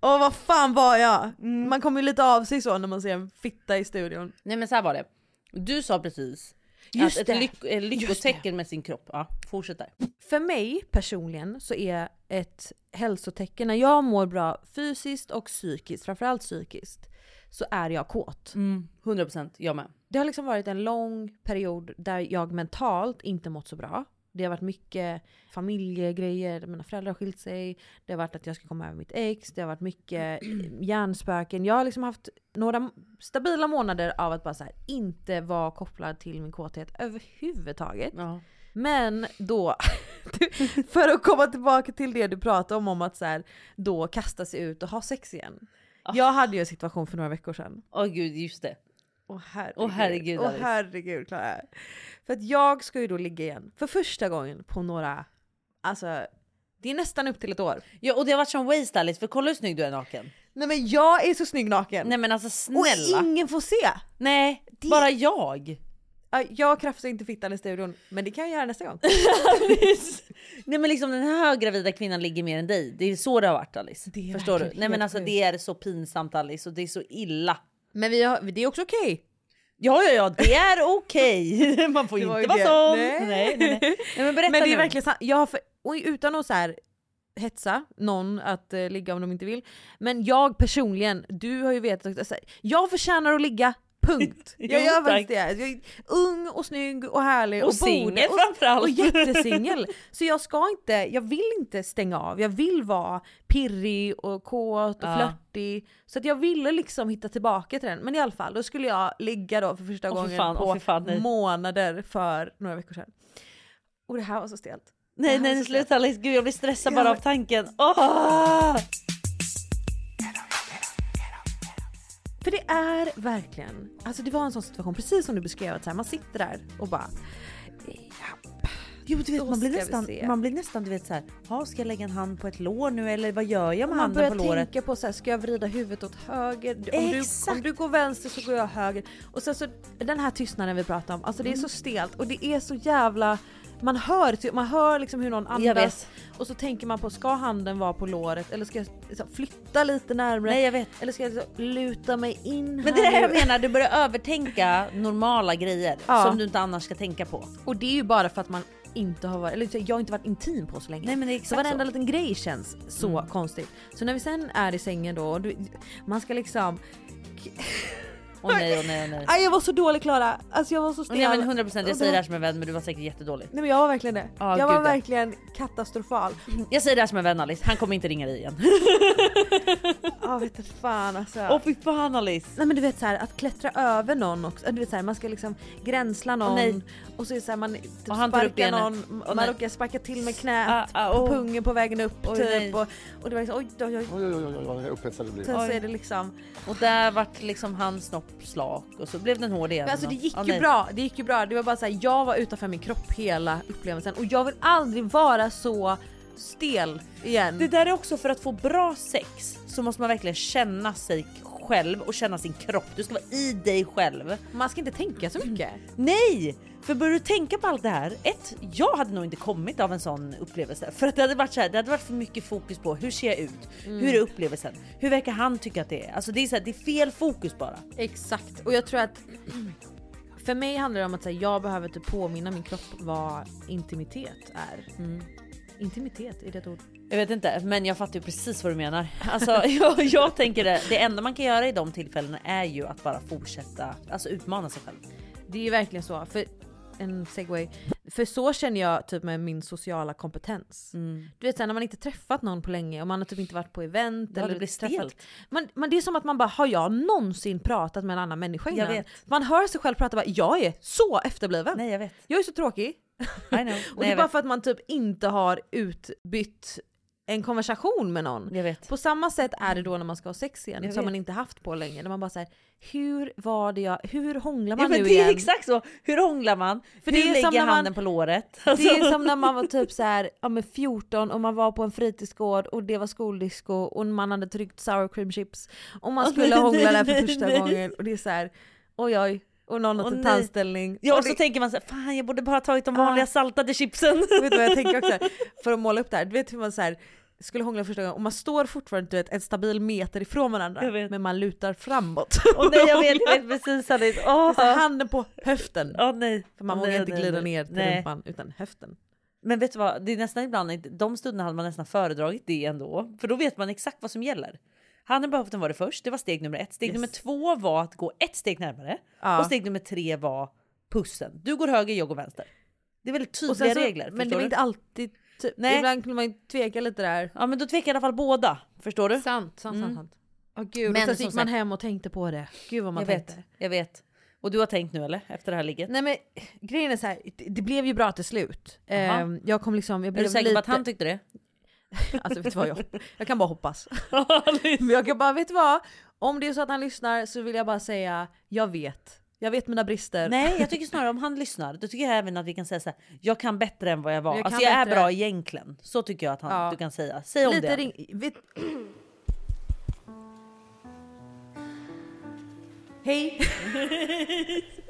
Åh vad fan var jag? Mm. Man kommer ju lite av sig så när man ser en fitta i studion. Nej men så här var det. Du sa precis Just att det. ett lyck- ett lyckotecken med sin kropp. Ja, fortsätt där. För mig personligen så är ett hälsotecken när jag mår bra fysiskt och psykiskt, framförallt psykiskt, så är jag kåt. Mm, 100% jag med. Det har liksom varit en lång period där jag mentalt inte mått så bra. Det har varit mycket familjegrejer, mina föräldrar har skilt sig, det har varit att jag ska komma över mitt ex, det har varit mycket hjärnspöken. Jag har liksom haft några stabila månader av att bara här, inte vara kopplad till min kåthet överhuvudtaget. Men då, för att komma tillbaka till det du pratade om, om att så här, då kasta sig ut och ha sex igen. Jag hade ju en situation för några veckor sedan. Åh gud, just det. Åh herregud. Åh herregud, Åh Alice. herregud Klara. För att jag ska ju då ligga igen för första gången på några, alltså det är nästan upp till ett år. Ja och det har varit som waste Alice för kolla hur snygg du är naken. Nej men jag är så snygg naken. Nej men alltså snälla. Och ingen får se. Nej, bara jag. Ja, Jag krafsar inte fittan i studion, men det kan jag göra nästa gång. Nej men liksom den här höggravida kvinnan ligger mer än dig. Det är så det har varit Alice. Förstår du? Nej men alltså sjukt. det är så pinsamt Alice och det är så illa. Men vi har, det är också okej. Ja ja ja det är okej. Man får Det var inte vara det. sån. Nej. Nej. Nej, nej, men berätta Men det är nu. verkligen sant. Jag har för, och utan att så här hetsa någon att eh, ligga om de inte vill. Men jag personligen, du har ju vetat att jag förtjänar att ligga. Punkt. Jag gör faktiskt det. Jag är ung och snygg och härlig Och och, singel framförallt. och jättesingel. Så jag ska inte, jag vill inte stänga av. Jag vill vara pirrig och kåt och Ja. flörtig. Så att jag ville liksom hitta tillbaka till den. Men i alla fall, då skulle jag ligga då för första fy gången fan, på fy fan, nej. månader för några veckor sedan. Och det här var så stelt. Nej nej sluta Alice, gud jag blir stressad Ja, bara av tanken. Åh! För det är verkligen, alltså det var en sån situation precis som du beskrev att så här, man sitter där och bara Jo du vet man blir, nästan, man blir nästan du vet såhär, "Ja, ska jag lägga en hand på ett lår nu eller vad gör jag med man handen börjar på låret? tänka på så här, ska jag vrida huvudet åt höger? Om du, Exakt. om du går vänster så går jag höger. Och sen så den här tystnaden vi pratar om, alltså det är Mm. så stelt och det är så jävla man hör, man hör liksom hur någon andas och så tänker man på ska handen vara på låret eller ska jag flytta lite närmare? Nej jag vet. Eller ska jag luta mig in Men det är det jag menar, du börjar övertänka normala grejer Ja. som du inte annars ska tänka på. Och det är ju bara för att man inte har varit, eller så- jag har inte varit intim på så länge. Nej men det är så exakt varenda så. liten grej känns så Mm. konstigt. Så när vi sen är i sängen då, du, man ska liksom... Åh nej, åh nej, åh nej. Aj, jag var så dålig Klara, alltså jag var så stel. Nej men 100% jag säger det här som en vän men du var säkert jättedålig. Nej men jag var verkligen det. Ja, jag var gud, ja. verkligen katastrofal. Jag säger det här som en vän Alice, han kommer inte ringa dig igen. Ja vet inte fan alltså. Åh fy fan Alice. Nej men du vet så här, att klättra över någon också, du vet så här, man ska liksom gränsla någon nej. och så är det så här, man typ Och han sparkar någon, man nej. råkar sparka till med knät Ah, ah, på pungen på vägen upp Oj, typ och, och det var liksom oj oj oj. Oj, oj, oj, oj, vad upphetsad det blir. Sen så Oj. är det liksom Och där vart liksom hans snopp slak och så blev den hård igen. Men alltså det gick Ja, ju nej. bra, det gick ju bra. Det var bara så här, jag var utanför min kropp hela upplevelsen och jag vill aldrig vara så stel igen. Det där är också för att få bra sex så måste man verkligen känna sig själv och känna sin kropp. Du ska vara i dig själv. Man ska inte tänka så mycket. Nej! För börjar du tänka på allt det här, ett, jag hade nog inte kommit av en sån upplevelse. För att det hade varit så här, det hade varit för mycket fokus på hur ser jag ut? Mm. Hur är upplevelsen? Hur verkar han tycka att det är? Alltså det är, så här, det är fel fokus bara. Exakt och jag tror att för mig handlar det om att här, jag behöver typ påminna min kropp vad intimitet är. Mm. Intimitet, är det ett ord? Jag vet inte, men jag fattar ju precis vad du menar. Alltså jag, jag tänker det, det enda man kan göra i de tillfällena är ju att bara fortsätta, alltså utmana sig själv. Det är ju verkligen så. För en segway. För så känner jag typ med min sociala kompetens. Mm. Du vet såhär, när man inte träffat någon på länge och man har typ inte varit på event Ja, det eller blir träffat- stelt. Man, man, det är som att man bara, har jag någonsin pratat med en annan människa Jag innan? vet. Man hör sig själv prata bara, jag är så efterbliven. Nej jag vet. Jag är så tråkig. Och Nej, det är jag bara för att man typ inte har utbytt en konversation med någon. På samma sätt är det då när man ska ha sex igen, som man inte haft på länge. När man bara säger hur var det jag, hur hånglar Ja, man men nu det igen? är exakt så. Hur hånglar man? För Hur det är lägger som när man- handen på låret? Det Alltså. är som när man var typ så här, ja, men 14 och man var på en fritidsgård och det var skoldisco och man hade tryckt sour cream chips och man skulle hångla där för första gången och det är så här, oj oj, och någon har en nej. tandställning. Ja och och så det, tänker man så här, fan jag borde bara tagit de vanliga saltade chipsen. vet du vad jag tänker också? För att måla upp det här, du vet hur man så här, skulle hångla första gången och man står fortfarande du vet, en stabil meter ifrån varandra men man lutar framåt. Åh nej jag vet, jag vet precis Alice. Så handen på höften. Åh nej. För man vågar nej, inte nej, glida nej. ner till Nej. rumpan utan höften. Men vet du vad, det är nästan ibland, de stunderna hade man nästan föredragit det ändå. För då vet man exakt vad som gäller. Han hade behövt vara det först, det var steg nummer ett. Steg Yes. nummer två var att gå ett steg närmare. Ja. Och steg nummer tre var pussen. Du går höger, jag går vänster. Det är väldigt tydliga så- regler. Men det var du? inte alltid, typ, Nej. ibland kunde man ju tveka lite där. Ja men då tvekar i alla fall båda. Förstår du? Sant, sant, Mm. sant. sant. Åh gud, Men och sen så gick man hem och tänkte på det. Gud vad man jag tänkte. vet, jag vet. Och du har tänkt nu eller? Efter det här ligget? Nej men grejen är så här, det, det blev ju bra till slut. Jaha. Ehm, jag kom liksom, jag Är blev du säker lite... på att han tyckte det? Alltså vet du vad, jag, jag kan bara hoppas. Men jag kan bara, vet du vad? Om det är så att han lyssnar så vill jag bara säga, jag vet. Jag vet mina brister. Nej jag tycker snarare om han lyssnar, då tycker jag även att vi kan säga så här. Jag kan bättre än vad jag var. Jag alltså jag är bättre. bra egentligen. Så tycker jag att han, Ja. du kan säga. Säg om Lite det. ring, vet... Hej!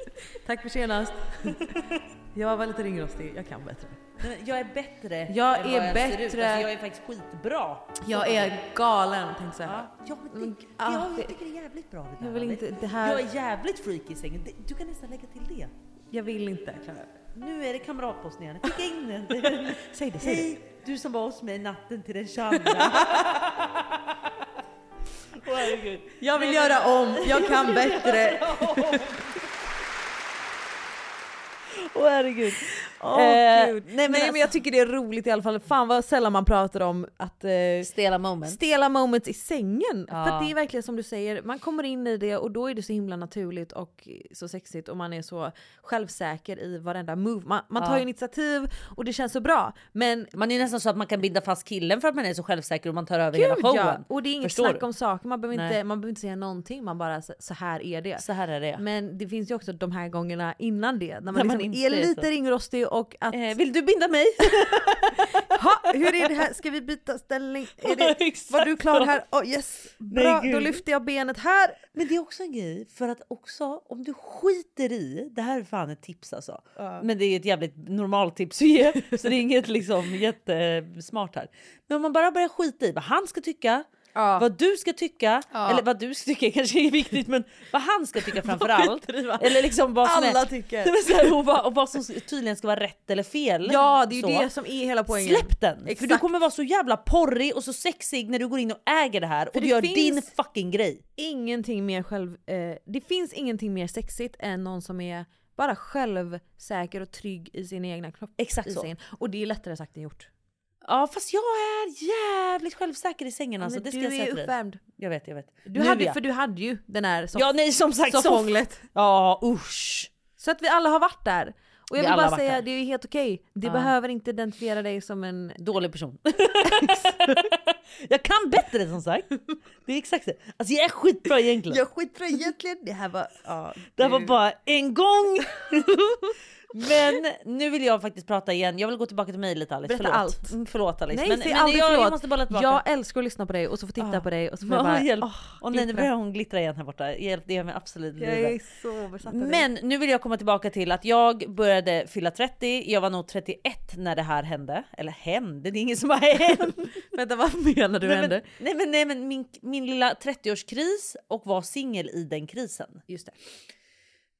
Tack för senast. Jag var lite ringrostig, jag kan bättre. Jag är bättre Jag än är vad jag ser ut. bättre. Alltså, jag är faktiskt skitbra. Jag är galen tänkte jag säga. Ja, men det, ah, ja, det- jag tycker det är jävligt bra det där. Jag vill inte- det här- Jag är jävligt freaky i sängen. Det- Du kan nästan lägga till det. Jag vill inte Clara. Nu är det kamratposten igen. Skicka in den. Säg det, säg Hej, du som var hos mig natten till den 22. Åh, herregud. Jag vill göra om, jag kan bättre. Åh herregud. Åh, Eh, gud. nej, Nej, men men, alltså- jag tycker det är roligt i alla fall. Fan vad sällan man pratar om att eh, Stela moment. stela moments i sängen. Ja. För att det är verkligen som du säger, man kommer in i det och då är det så himla naturligt och så sexigt och man är så självsäker i varenda move. Man, man tar Ja. initiativ och det känns så bra. Men Man är nästan så att man kan binda fast killen för att man är så självsäker och man tar över Gud, hela showen. ja. Och det är inget Förstår snack du? om saker, man behöver, inte, Nej. man behöver inte säga någonting, man bara så, här är det. Så här är det. Men det finns ju också de här gångerna innan det, när man, När man liksom inte är lite ringrostig och att... Eh, vill du binda mig? ha, hur är det här? Ska vi byta ställning? Är det, var du klar här? Oh, yes, Nej, bra, då gud. lyfter jag benet här. Men det är också en grej, för att också om du skiter i, det här är fan ett tips alltså. Men det är ett jävligt normalt tips att ge, så det är inget liksom jättesmart här. Men om man bara börjar skita i vad han ska tycka, vad du ska tycka, Ja. eller vad du ska tycka kanske är viktigt, men vad han ska tycka framför allt. Eller liksom vad som Alla är, tycker. Här, och, vad, och vad som tydligen ska vara rätt eller fel. Ja, det är ju Så. det som är hela poängen. Släpp den! För du Exakt. kommer vara så jävla porrig och så sexig när du går in och äger det här och För du gör din fucking grej. Ingenting mer själv... Eh, det finns ingenting mer sexigt än någon som är bara självsäker och trygg i sin egna kropp. Exakt så. sängen. Och det är lättare sagt än gjort. Ja fast jag är jävligt självsäker i sängen alltså. Men Det ska du jag säga är till dig. uppvärmd. Jag vet, jag vet. Du Nu hade, ja. För du hade ju den här soff- Ja nej som sagt soffhånglet. Ja usch. Så att vi alla har varit där. Och jag Vi vill alla har bara varit säga, där. det är ju helt okej. Det Ja. behöver inte identifiera dig som en... Dålig person. jag kan bättre som sagt. Det är exakt det. Alltså jag är skitbra egentligen. Jag är skitbra egentligen. Det här var... Ja, Det här var bara en gång. Men nu vill jag faktiskt prata igen. Jag vill gå tillbaka till mig lite Alice. Berätta förlåt. allt. Mm, förlåt Alice. Nej, men, men aldrig jag, förlåt. jag måste tillbaka. Jag älskar att lyssna på dig och så få titta Ah. på dig och så får jag Ja, bara... hjälp. åh, Åh nej, nu börjar hon glittra igen här borta. Hjälp, det gör mig absolut Jag är så besatt av dig. Men nu vill jag komma tillbaka till att jag började fylla 30. Jag var nog 31 när det här hände. Eller hände, det är ingen som har hänt. Vänta, vad menar du nej, men, hände? nej men, nej, men min, min lilla 30-årskris och var singel i den krisen. Just det.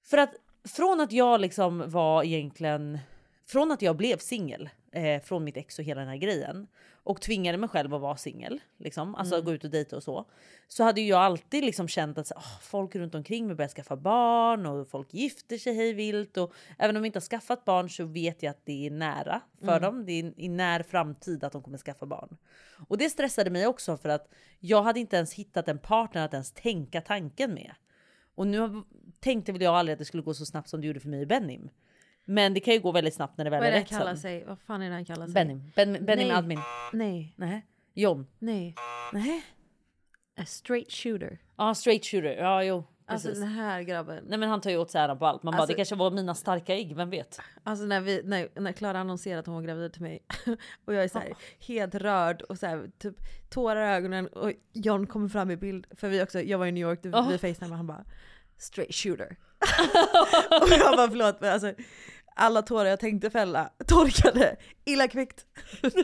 För att från att jag liksom var egentligen, från att jag blev singel eh, från mitt ex och hela den här grejen och tvingade mig själv att vara singel, liksom, alltså Mm. gå ut och dejta och så. Så hade jag alltid liksom känt att "Åh, folk runt omkring mig börjar skaffa barn och folk gifter sig hej vilt och även om de inte har skaffat barn så vet jag att det är nära för Mm. dem. Det är i när framtid att de kommer skaffa barn. Och det stressade mig också för att jag hade inte ens hittat en partner att ens tänka tanken med. Och nu tänkte väl jag aldrig att det skulle gå så snabbt som det gjorde för mig och Benim. Men det kan ju gå väldigt snabbt när det väl Vad är är det han rätt kallar sen. sig? Vad fan är det han kallar sig? Benim. Ben, Benim Nej. admin. Nej. Nej. John. Nej. Nej. A straight shooter. Ja, straight shooter. Ja, jo. Alltså Precis. den här grabben. Nej men han tar ju åt sig äran på allt. Man bara, Alltså- det kanske var mina starka ägg, vem vet? Alltså när, vi, när, när Klara annonserade att hon var gravid till mig och jag är så här, helt rörd och så här, typ tårar i ögonen och John kommer fram i bild för vi också, jag var i New York, vi Oh. vi facetimade han bara straight shooter. och jag bara förlåt men alltså alla tårar jag tänkte fälla torkade illa kvickt.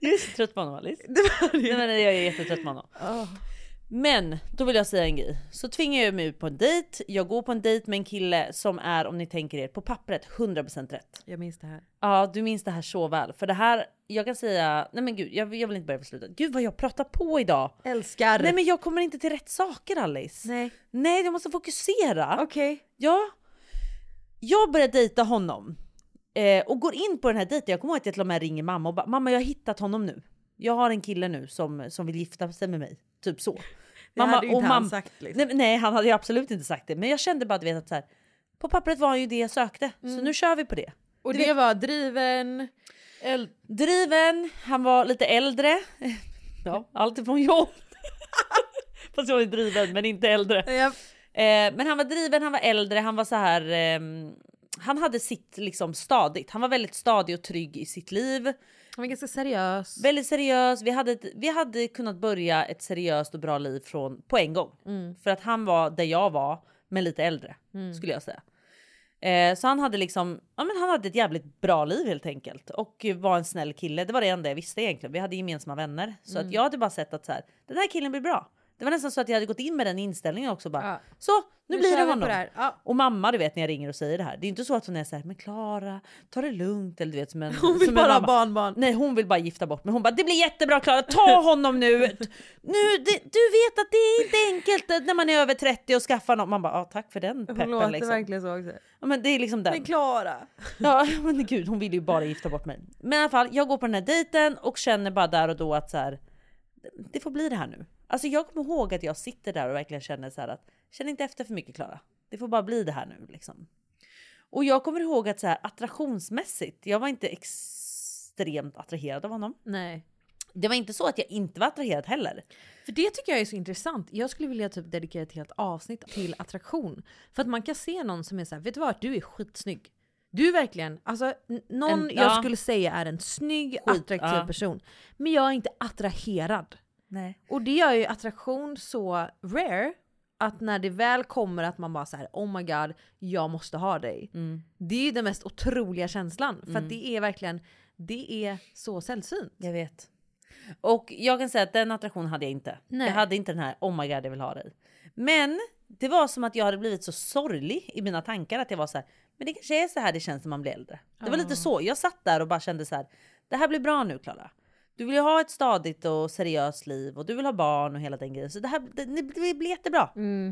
Jag är så trött på honom Alice. Det var det. Nej, men jag är jättetrött på honom. Oh. Men då vill jag säga en grej. Så tvingar jag mig ut på en dejt. Jag går på en dejt med en kille som är, om ni tänker er, på pappret 100% rätt. Jag minns det här. Ja, du minns det här så väl. För det här, jag kan säga, nej men gud, jag, jag vill inte börja på slutet. Gud vad jag pratar på idag. Älskar. Nej men jag kommer inte till rätt saker Alice. Nej. Nej, jag måste fokusera. Okej. Ja. Jag börjar dejta honom. Eh, och går in på den här dejten. Jag kommer ihåg att jag till och med ringer mamma och bara mamma jag har hittat honom nu. Jag har en kille nu som, som vill gifta sig med mig. Typ så. Det hade ju inte han sagt, liksom. nej, nej han hade ju absolut inte sagt det. Men jag kände bara du vet att så här, på pappret var han ju det jag sökte. Så nu kör vi på det. Och det vet- var driven, el- Driven, han var lite äldre. Ja, allt ifrån jobb. Fast jag var driven men inte äldre. Eh, men han var driven, han var äldre, han var så här. ehm, han hade sitt liksom stadigt. Han var väldigt stadig och trygg i sitt liv. Han var ganska seriös. Väldigt seriös. Vi hade, vi hade kunnat börja ett seriöst och bra liv från, på en gång. Mm. För att han var där jag var, men lite äldre Mm. skulle jag säga. Eh, så han hade liksom, ja men han hade ett jävligt bra liv helt enkelt. Och var en snäll kille. Det var det enda jag visste egentligen. Vi hade gemensamma vänner. Så Mm. att jag hade bara sett att så här, den här killen blir bra. Det var nästan så att jag hade gått in med den inställningen också. Bara, Så, nu, Nu blir det honom. det. Ja. Och mamma du vet när jag ringer och säger det här. Det är inte så att hon är så här, men Klara, ta det lugnt. Eller du vet som en, Hon vill som bara ha barnbarn. Nej hon vill bara gifta bort mig. Hon bara det blir jättebra Klara, ta honom nu. nu det, du vet att det är inte enkelt när man är över 30 och skaffa någon. Man bara ja, tack för den peppen. Hon låter liksom. verkligen så också. Ja, men det är liksom den. Men Klara. Ja men gud hon vill ju bara gifta bort mig. Men i alla fall jag går på den här dejten och känner bara där och då att så här, det får bli det här nu. Alltså jag kommer ihåg att jag sitter där och verkligen känner så här att känn inte efter för mycket Klara. Det får bara bli det här nu liksom. Och jag kommer ihåg att så här attraktionsmässigt, jag var inte extremt attraherad av honom. Nej. Det var inte så att jag inte var attraherad heller. För det tycker jag är så intressant. Jag skulle vilja typ dedikera ett helt avsnitt till attraktion. För att man kan se någon som är så här, vet du vad? Du är skitsnygg. Du är verkligen, alltså någon En- jag ja. skulle säga är en snygg, Skit, attraktiv ja. person. Men jag är inte attraherad. Nej. Och det gör ju attraktion så rare att när det väl kommer att man bara så här, oh my god, jag måste ha dig. Det är ju den mest otroliga känslan. För Mm. det är verkligen, det är så sällsynt. Jag vet. Och jag kan säga att den attraktionen hade jag inte. Nej. Jag hade inte den här oh my god jag vill ha dig. Men det var som att jag hade blivit så sorglig i mina tankar att jag var så här, men det kanske är så här det känns när man blir äldre. Det var Ja. lite så. Jag satt där och bara kände så här, det här blir bra nu Klara. Du vill ju ha ett stadigt och seriöst liv och du vill ha barn och hela den grejen. Så det här det, det blir jättebra.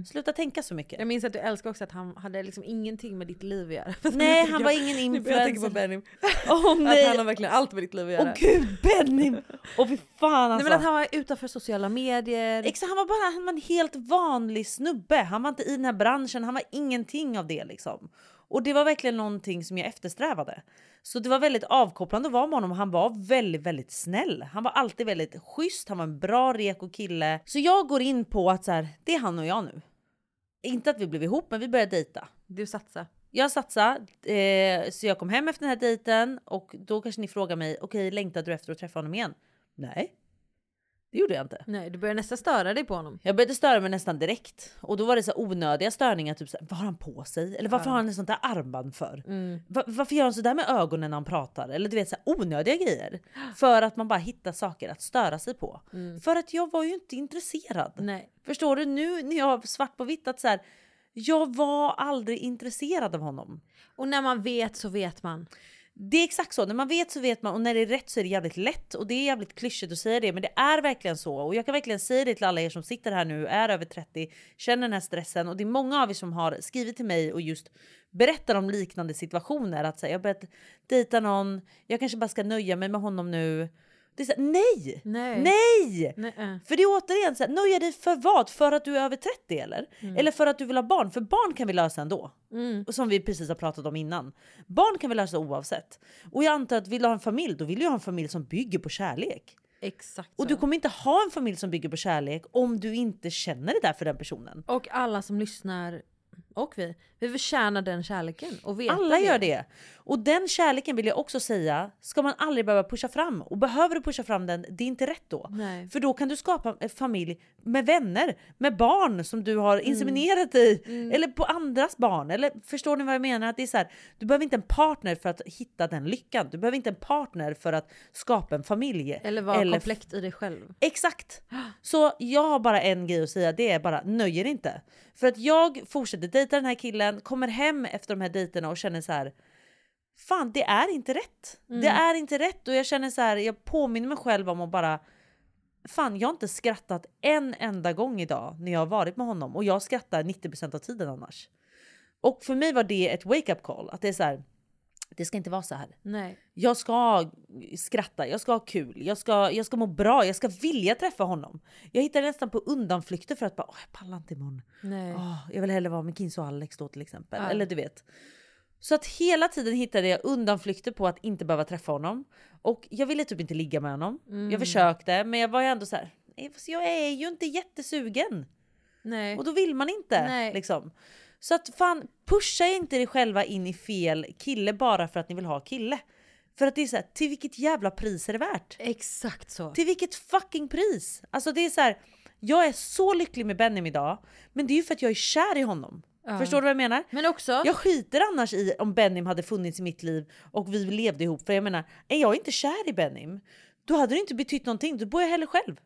Sluta tänka så mycket. Jag minns att du älskar också att han hade liksom ingenting med ditt liv att göra. Nej, han var ingen börjar jag tänka på influencer. Benim. Åh nej! Att han har verkligen allt med ditt liv att göra. Åh gud Benny! Och fy fan Nej alltså. men att han var utanför sociala medier. Exakt, han var bara han var en helt vanlig snubbe. Han var inte i den här branschen, han var ingenting av det liksom. Och det var verkligen någonting som jag eftersträvade. Så det var väldigt avkopplande att vara med honom han var väldigt, väldigt snäll. Han var alltid väldigt schysst, han var en bra reko kille. Så jag går in på att så här, det är han och jag nu. Inte att vi blev ihop, men vi började dejta. Du satsade. Jag satsade, eh, så jag kom hem efter den här dejten och då kanske ni frågar mig, okej längtade du efter att träffa honom igen? Nej, det gjorde jag inte. Nej, du började nästan störa dig på honom. Jag började störa mig nästan direkt. Och då var det så onödiga störningar, typ så här, vad har han på sig? Eller varför Ja. har han ett sånt där armband för? Mm. Va- varför gör han så där med ögonen när han pratar? Eller du vet så här, onödiga grejer. För att man bara hittar saker att störa sig på. Mm. För att jag var ju inte intresserad. Nej. Förstår du nu när jag har svart på vitt att så här, jag var aldrig intresserad av honom. Och när man vet så vet man. Det är exakt så. När man vet så vet man och när det är rätt så är det jävligt lätt. Och det är jävligt klyschigt att säga det men det är verkligen så. Och jag kan verkligen säga det till alla er som sitter här nu, är över 30, känner den här stressen. Och det är många av er som har skrivit till mig och just berättar om liknande situationer. Att säga, jag har börjat dejta någon, jag kanske bara ska nöja mig med honom nu. Det är så här, nej! Nej. Nej! Nej. äh. För det är återigen så här, nöja dig för vad? För att du är över 30 eller? Mm. Eller för att du vill ha barn? För barn kan vi lösa ändå. Mm. Och Som vi precis har pratat om innan. Barn kan vi lösa oavsett. Och jag antar att vill du ha en familj, då vill du ha en familj som bygger på kärlek. Exakt Och så. du kommer inte ha en familj som bygger på kärlek om du inte känner det där för den personen. Och alla som lyssnar, Och vi. Vi förtjänar den kärleken och veta Alla gör det. Och den kärleken vill jag också säga, ska man aldrig behöva pusha fram. Och behöver du pusha fram den, det är inte rätt då. Nej. För då kan du skapa en familj med vänner, med barn som du har Mm. inseminerat i. Eller på andras barn. Eller förstår ni vad jag menar? Att det är så här, du behöver inte en partner för att hitta den lyckan. Du behöver inte en partner för att skapa en familj. Eller vara komplett i dig själv. Exakt! Så jag har bara en grej att säga, det är bara nöj er inte. För att jag fortsätter dejta den här killen, kommer hem efter de här dejterna och känner så här. Fan det är inte rätt. Mm. Det är inte rätt och jag känner så här, jag påminner mig själv om att bara Fan jag har inte skrattat en enda gång idag när jag har varit med honom och jag skrattar 90% av tiden annars. Och för mig var det ett wake up call, att det är så här. Det ska inte vara så här. Nej. Jag ska skratta, jag ska ha kul, jag ska, jag ska må bra, jag ska vilja träffa honom. Jag hittade nästan på undanflykter för att bara, Åh, jag pallar inte imorgon. Nej. Åh, jag vill hellre vara med Kinso och Alex då till exempel. Ja. Eller du vet. Så att hela tiden hittade jag undanflykter på att inte behöva träffa honom. Och jag ville typ inte ligga med honom. Mm. Jag försökte men jag var ju ändå så här. "Nej, fast jag är ju inte jättesugen. Nej. Och då vill man inte. Nej. Liksom. Så att fan, pusha inte er själva in i fel kille bara för att ni vill ha kille. För att det är så här, till vilket jävla pris är det värt? Exakt så. Till vilket fucking pris? Alltså det är så här, jag är så lycklig med Benjamin idag, men det är ju för att jag är kär i honom. Ja. Förstår du vad jag menar? Men också... Jag skiter annars i om Benim hade funnits i mitt liv och vi levde ihop. För jag menar, är jag inte kär i Benim, då hade det inte betytt någonting. Då bor jag hellre själv.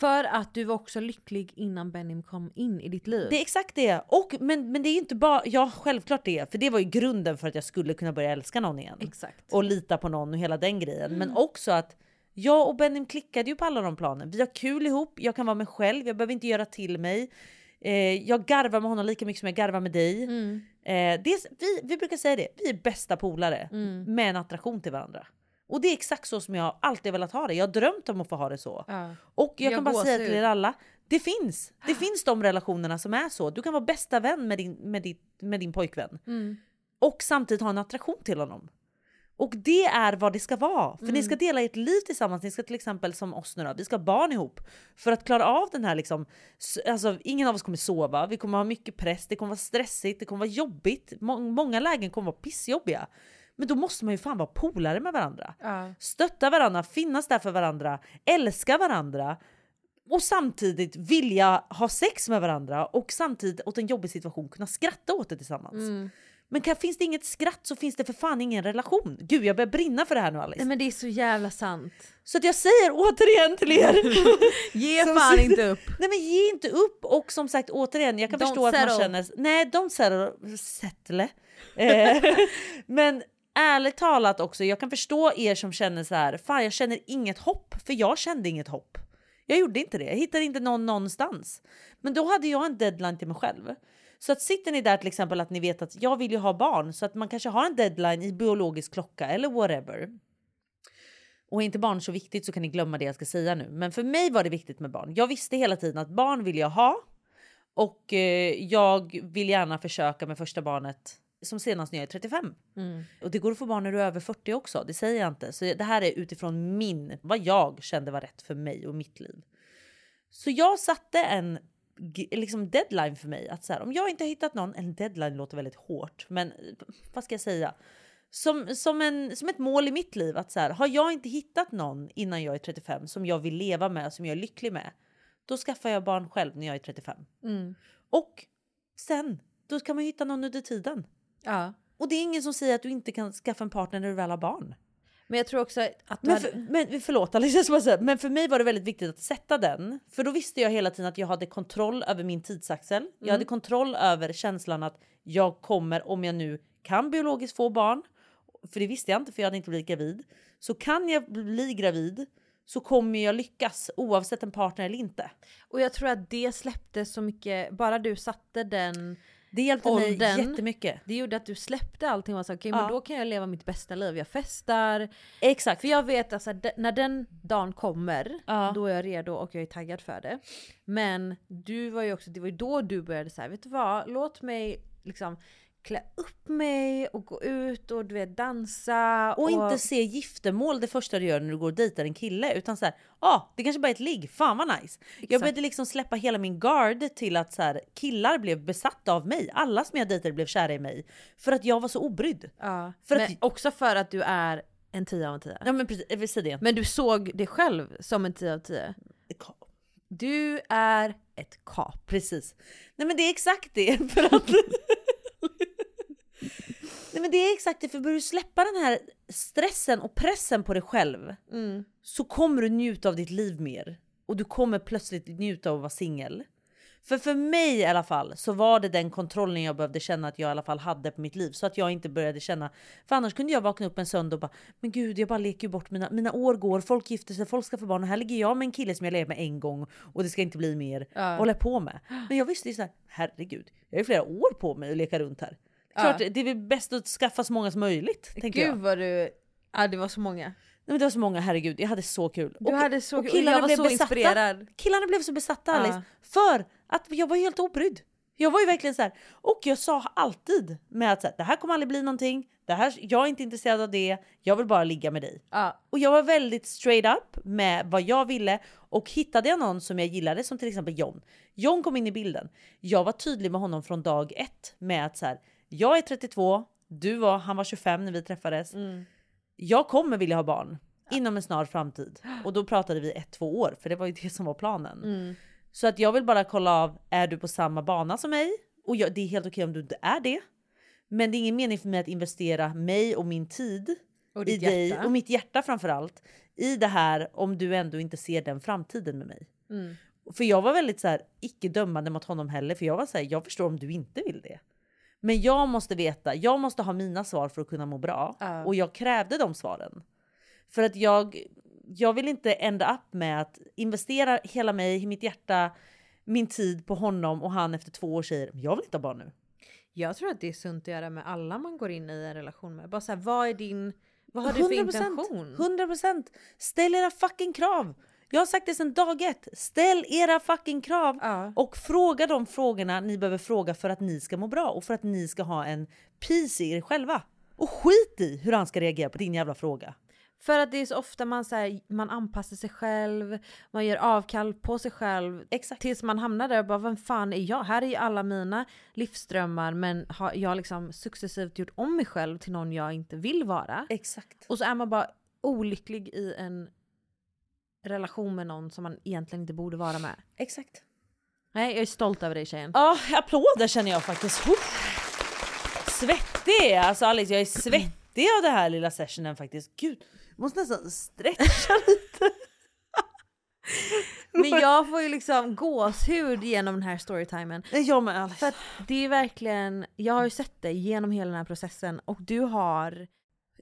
För att du var också lycklig innan Benim kom in i ditt liv. Det är exakt det. Och, men, men det är inte bara, ja självklart det. För det var ju grunden för att jag skulle kunna börja älska någon igen. Exakt. Och lita på någon och hela den grejen. Mm. Men också att jag och Benim klickade ju på alla de planen. Vi har kul ihop, jag kan vara mig själv, jag behöver inte göra till mig. Eh, jag garvar med honom lika mycket som jag garvar med dig. Mm. Eh, det vi, vi brukar säga det, vi är bästa polare Mm. med en attraktion till varandra. Och det är exakt så som jag alltid velat ha det. Jag har drömt om att få ha det så. Ja. Och jag, Jag kan bara säga till er alla, det finns. Det finns de relationerna som är så. Du kan vara bästa vän med din, med ditt, med din pojkvän. Mm. Och samtidigt ha en attraktion till honom. Och det är vad det ska vara. För Mm. ni ska dela ert liv tillsammans. Ni ska till exempel som oss nu då, vi ska ha barn ihop. För att klara av den här liksom, alltså ingen av oss kommer sova, vi kommer ha mycket press, det kommer vara stressigt, det kommer vara jobbigt. Må- många lägen kommer vara pissjobbiga. Men då måste man ju fan vara polare med varandra. Ja. Stötta varandra, finnas där för varandra, älska varandra. Och samtidigt vilja ha sex med varandra och samtidigt åt en jobbig situation kunna skratta åt det tillsammans. Mm. Men kan, finns det inget skratt så finns det för fan ingen relation. Gud jag börjar brinna för det här nu Alice. Nej men det är så jävla sant. Så att jag säger återigen till er. Ge Som fan inte upp. Nej men ge inte upp och som sagt återigen jag kan Don't förstå att man känner nej don't settle, settle. Eh, men ärligt talat också jag kan förstå er som känner så här fan jag känner inget hopp för jag kände inget hopp. Jag gjorde inte det, jag hittade inte någon någonstans. Men då hade jag en deadline till mig själv. Så att sitter ni där till exempel att ni vet att jag vill ju ha barn så att man kanske har en deadline i biologisk klocka eller whatever. Och är inte barn så viktigt så kan ni glömma det jag ska säga nu. Men för mig var det viktigt med barn. Jag visste hela tiden att barn vill jag ha. Och eh, jag vill gärna försöka med första barnet som senast när jag är 35. Mm. Och det går att få barn när du är över 40 också, det säger jag inte. Så det här är utifrån min, vad jag kände var rätt för mig och mitt liv. Så jag satte en liksom deadline för mig. Att så här, om jag inte har hittat någon, en deadline låter väldigt hårt, men vad ska jag säga? Som, som, en, som ett mål i mitt liv. Att så här, har jag inte hittat någon innan jag är 35 som jag vill leva med, som jag är lycklig med. Då skaffar jag barn själv när jag är 35. Mm. Och sen, då kan man hitta någon under tiden. Ja. Och det är ingen som säger att du inte kan skaffa en partner när du väl har barn. Men jag tror också att Men, hade... för, men förlåt Alice, jag men för mig var det väldigt viktigt att sätta den. För då visste jag hela tiden att jag hade kontroll över min tidsaxel. Jag Mm. hade kontroll över känslan att jag kommer, om jag nu kan biologiskt få barn, för det visste jag inte för jag hade inte blivit gravid. Så kan jag bli gravid så kommer jag lyckas oavsett en partner eller inte. Och jag tror att det släppte så mycket, bara du satte den Det hjälpte mig åldern, jättemycket. Det gjorde att du släppte allting och så okej Ja. men då kan jag leva mitt bästa liv. Jag festar. Exakt. För jag vet alltså när den dagen kommer, då är jag redo och jag är taggad för det. Men du var ju också, det var ju då du började säga, vet du vad, låt mig liksom klä upp mig och gå ut och du vet dansa. Och inte se giftermål det första du gör när du går och dejtar en kille utan så här, ja ah, det kanske bara är ett ligg, fan vad nice. Jag började liksom släppa hela min guard till att så här, killar blev besatta av mig. Alla som jag dejtade blev kära i mig för att jag var så obrydd. Ja, För att- också för att du är en 10 av en 10. Ja men precis, jag vill säga det. Men du såg dig själv som en 10 av 10. Du är ett kap. Precis. Nej men det är exakt det. För att... Nej men det är exakt det, för börjar du släppa den här stressen och pressen på dig själv Mm. så kommer du njuta av ditt liv mer. Och du kommer plötsligt njuta av att vara singel. För för mig i alla fall så var det den kontrollen jag behövde känna att jag i alla fall hade på mitt liv. Så att jag inte började känna, för annars kunde jag vakna upp en söndag och bara Men gud jag bara leker ju bort mina, mina år går, folk gifter sig, folk ska få barn och här ligger jag med en kille som jag lever med en gång och det ska inte bli mer. Ja. Håller på med. Men jag visste ju såhär, herregud, jag har ju flera år på mig att leka runt här. Klart, Ja. det är väl bäst att skaffa så många som möjligt. jag. Gud vad du... Ja det var så många. Nej, det var så många, herregud. Jag hade så kul. Du hade så och kul. killarna Jag var blev så besatta. inspirerad. Killarna blev så besatta Ja. Alice. För att jag var helt obrydd. Jag var ju verkligen så här. Och jag sa alltid med att så här, det här kommer aldrig bli någonting. Det här, jag är inte intresserad av det. Jag vill bara ligga med dig. Ja. Och jag var väldigt straight up med vad jag ville. Och hittade jag någon som jag gillade, som till exempel John. John kom in i bilden. Jag var tydlig med honom från dag ett med att så här, jag är 32, du var, han var 25 när vi träffades. Jag kommer vilja ha barn inom en snar framtid. Och då pratade vi ett, två år, för det var ju det som var planen. Mm. Så att jag vill bara kolla av, är du på samma bana som mig? Och jag, det är helt okej om du inte är det. Men det är ingen mening för mig att investera mig och min tid Och i dig hjärta. och mitt hjärta framförallt i det här om du ändå inte ser den framtiden med mig. Mm. För jag var väldigt så här icke dömande mot honom heller, för jag var så här, jag förstår om du inte vill det. Men jag måste veta, jag måste ha mina svar för att kunna må bra. Ja. Och jag krävde de svaren. För att jag, jag vill inte ända upp med att investera hela mig, mitt hjärta, min tid på honom och han efter två år säger jag vill inte ha barn nu. Jag tror att det är sunt att göra med alla man går in i en relation med. Bara såhär, vad är din... Vad har du för 100%, intention? 100%! Ställ era fucking krav! Jag har sagt det sedan dag ett. Ställ era fucking krav och fråga de frågorna ni behöver fråga för att ni ska må bra och för att ni ska ha en peace i er själva. Och skit i hur han ska reagera på din jävla fråga. För att det är så ofta man, så här, man anpassar sig själv, man gör avkall på sig själv. Tills man hamnar där och bara, vem fan är jag? Här är ju alla mina livsdrömmar men har jag liksom successivt gjort om mig själv till någon jag inte vill vara. Exakt. Och så är man bara olycklig i en relation med någon som man egentligen inte borde vara med. Exakt. Nej, jag är stolt över dig tjejen. Ja, applåder känner jag faktiskt. Uff. Svettig! Alltså Alice, jag är svettig av det här lilla sessionen faktiskt. Gud, jag måste nästan stretcha lite. Men jag får ju liksom gåshud genom den här storytimen. Jag med Alice. För att det är verkligen, jag har ju sett dig genom hela den här processen och du har...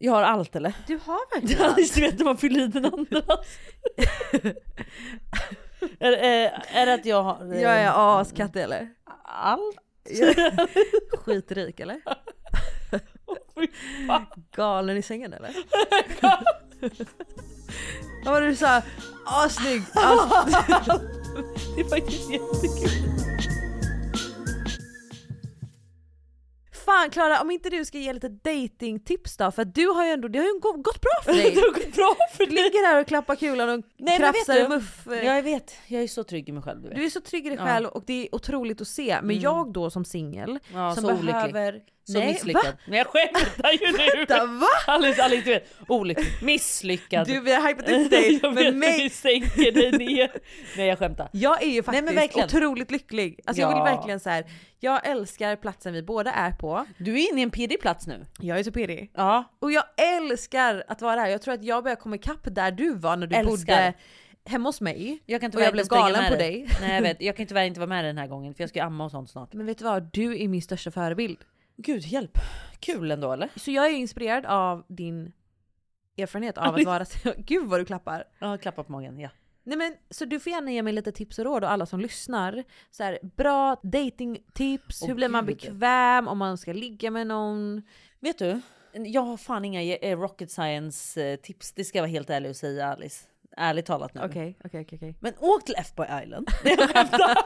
Jag har allt eller? Du har verkligen allt. Du vet när man fyller i den andra. är, är, är det att jag har... eh, Jag är askatt eller? Allt? Skitrik eller? Galen i sängen eller? Vad var det du sa? Assnygg! Ass- det faktiskt jättekul. Fan Klara, om inte du ska ge lite datingtips då? För du har ju ändå, det har ju gå- gått bra för dig! Det har gått bra för Du ligger här och klappar kulan och Nej, krafsar i muff. Jag vet, jag är så trygg i mig själv. Du, vet. Du är så trygg i dig Ja. själv och det är otroligt att se. Men Mm. jag då som singel, Ja, som så olycklig. Så misslyckad. Men jag skämtar ju nu! Vänta, va? Alice, Alice du vet, olycklig, misslyckad. Du, vi har hypat upp dig, jag men vet, mig- Vi sänker dig ner. Nej jag skämtar. Jag är ju Nej, faktiskt men verkligen. otroligt lycklig. Alltså jag vill Ja. verkligen så här. jag älskar platsen vi båda är på. Du är inne i en pirrig plats nu. Jag är så pirrig. Ja. Och jag älskar att vara här. Jag tror att jag börjar komma ikapp där du var när du Älskar. bodde hemma hos mig. Jag kan inte och jag blev galen på dig. Nej jag vet, jag kan tyvärr inte vara med den här gången för jag ska amma och sånt snart. Men vet du vad? Du är min största förebild. Gud hjälp. Kul ändå eller? Så jag är inspirerad av din erfarenhet av att vara... Gud vad du klappar! Ja, klappa på magen, ja. Nej men så du får gärna ge mig lite tips och råd och alla som lyssnar. Så här, bra datingtips, Åh, hur blir man gud. bekväm om man ska ligga med någon? Vet du? Jag har fan inga eh, rocket science eh, tips, det ska jag vara helt ärlig och säga Alice. Ärligt talat nu. Okej, okej, okej. Men åk till F-boy island. Nej, jag skämtar.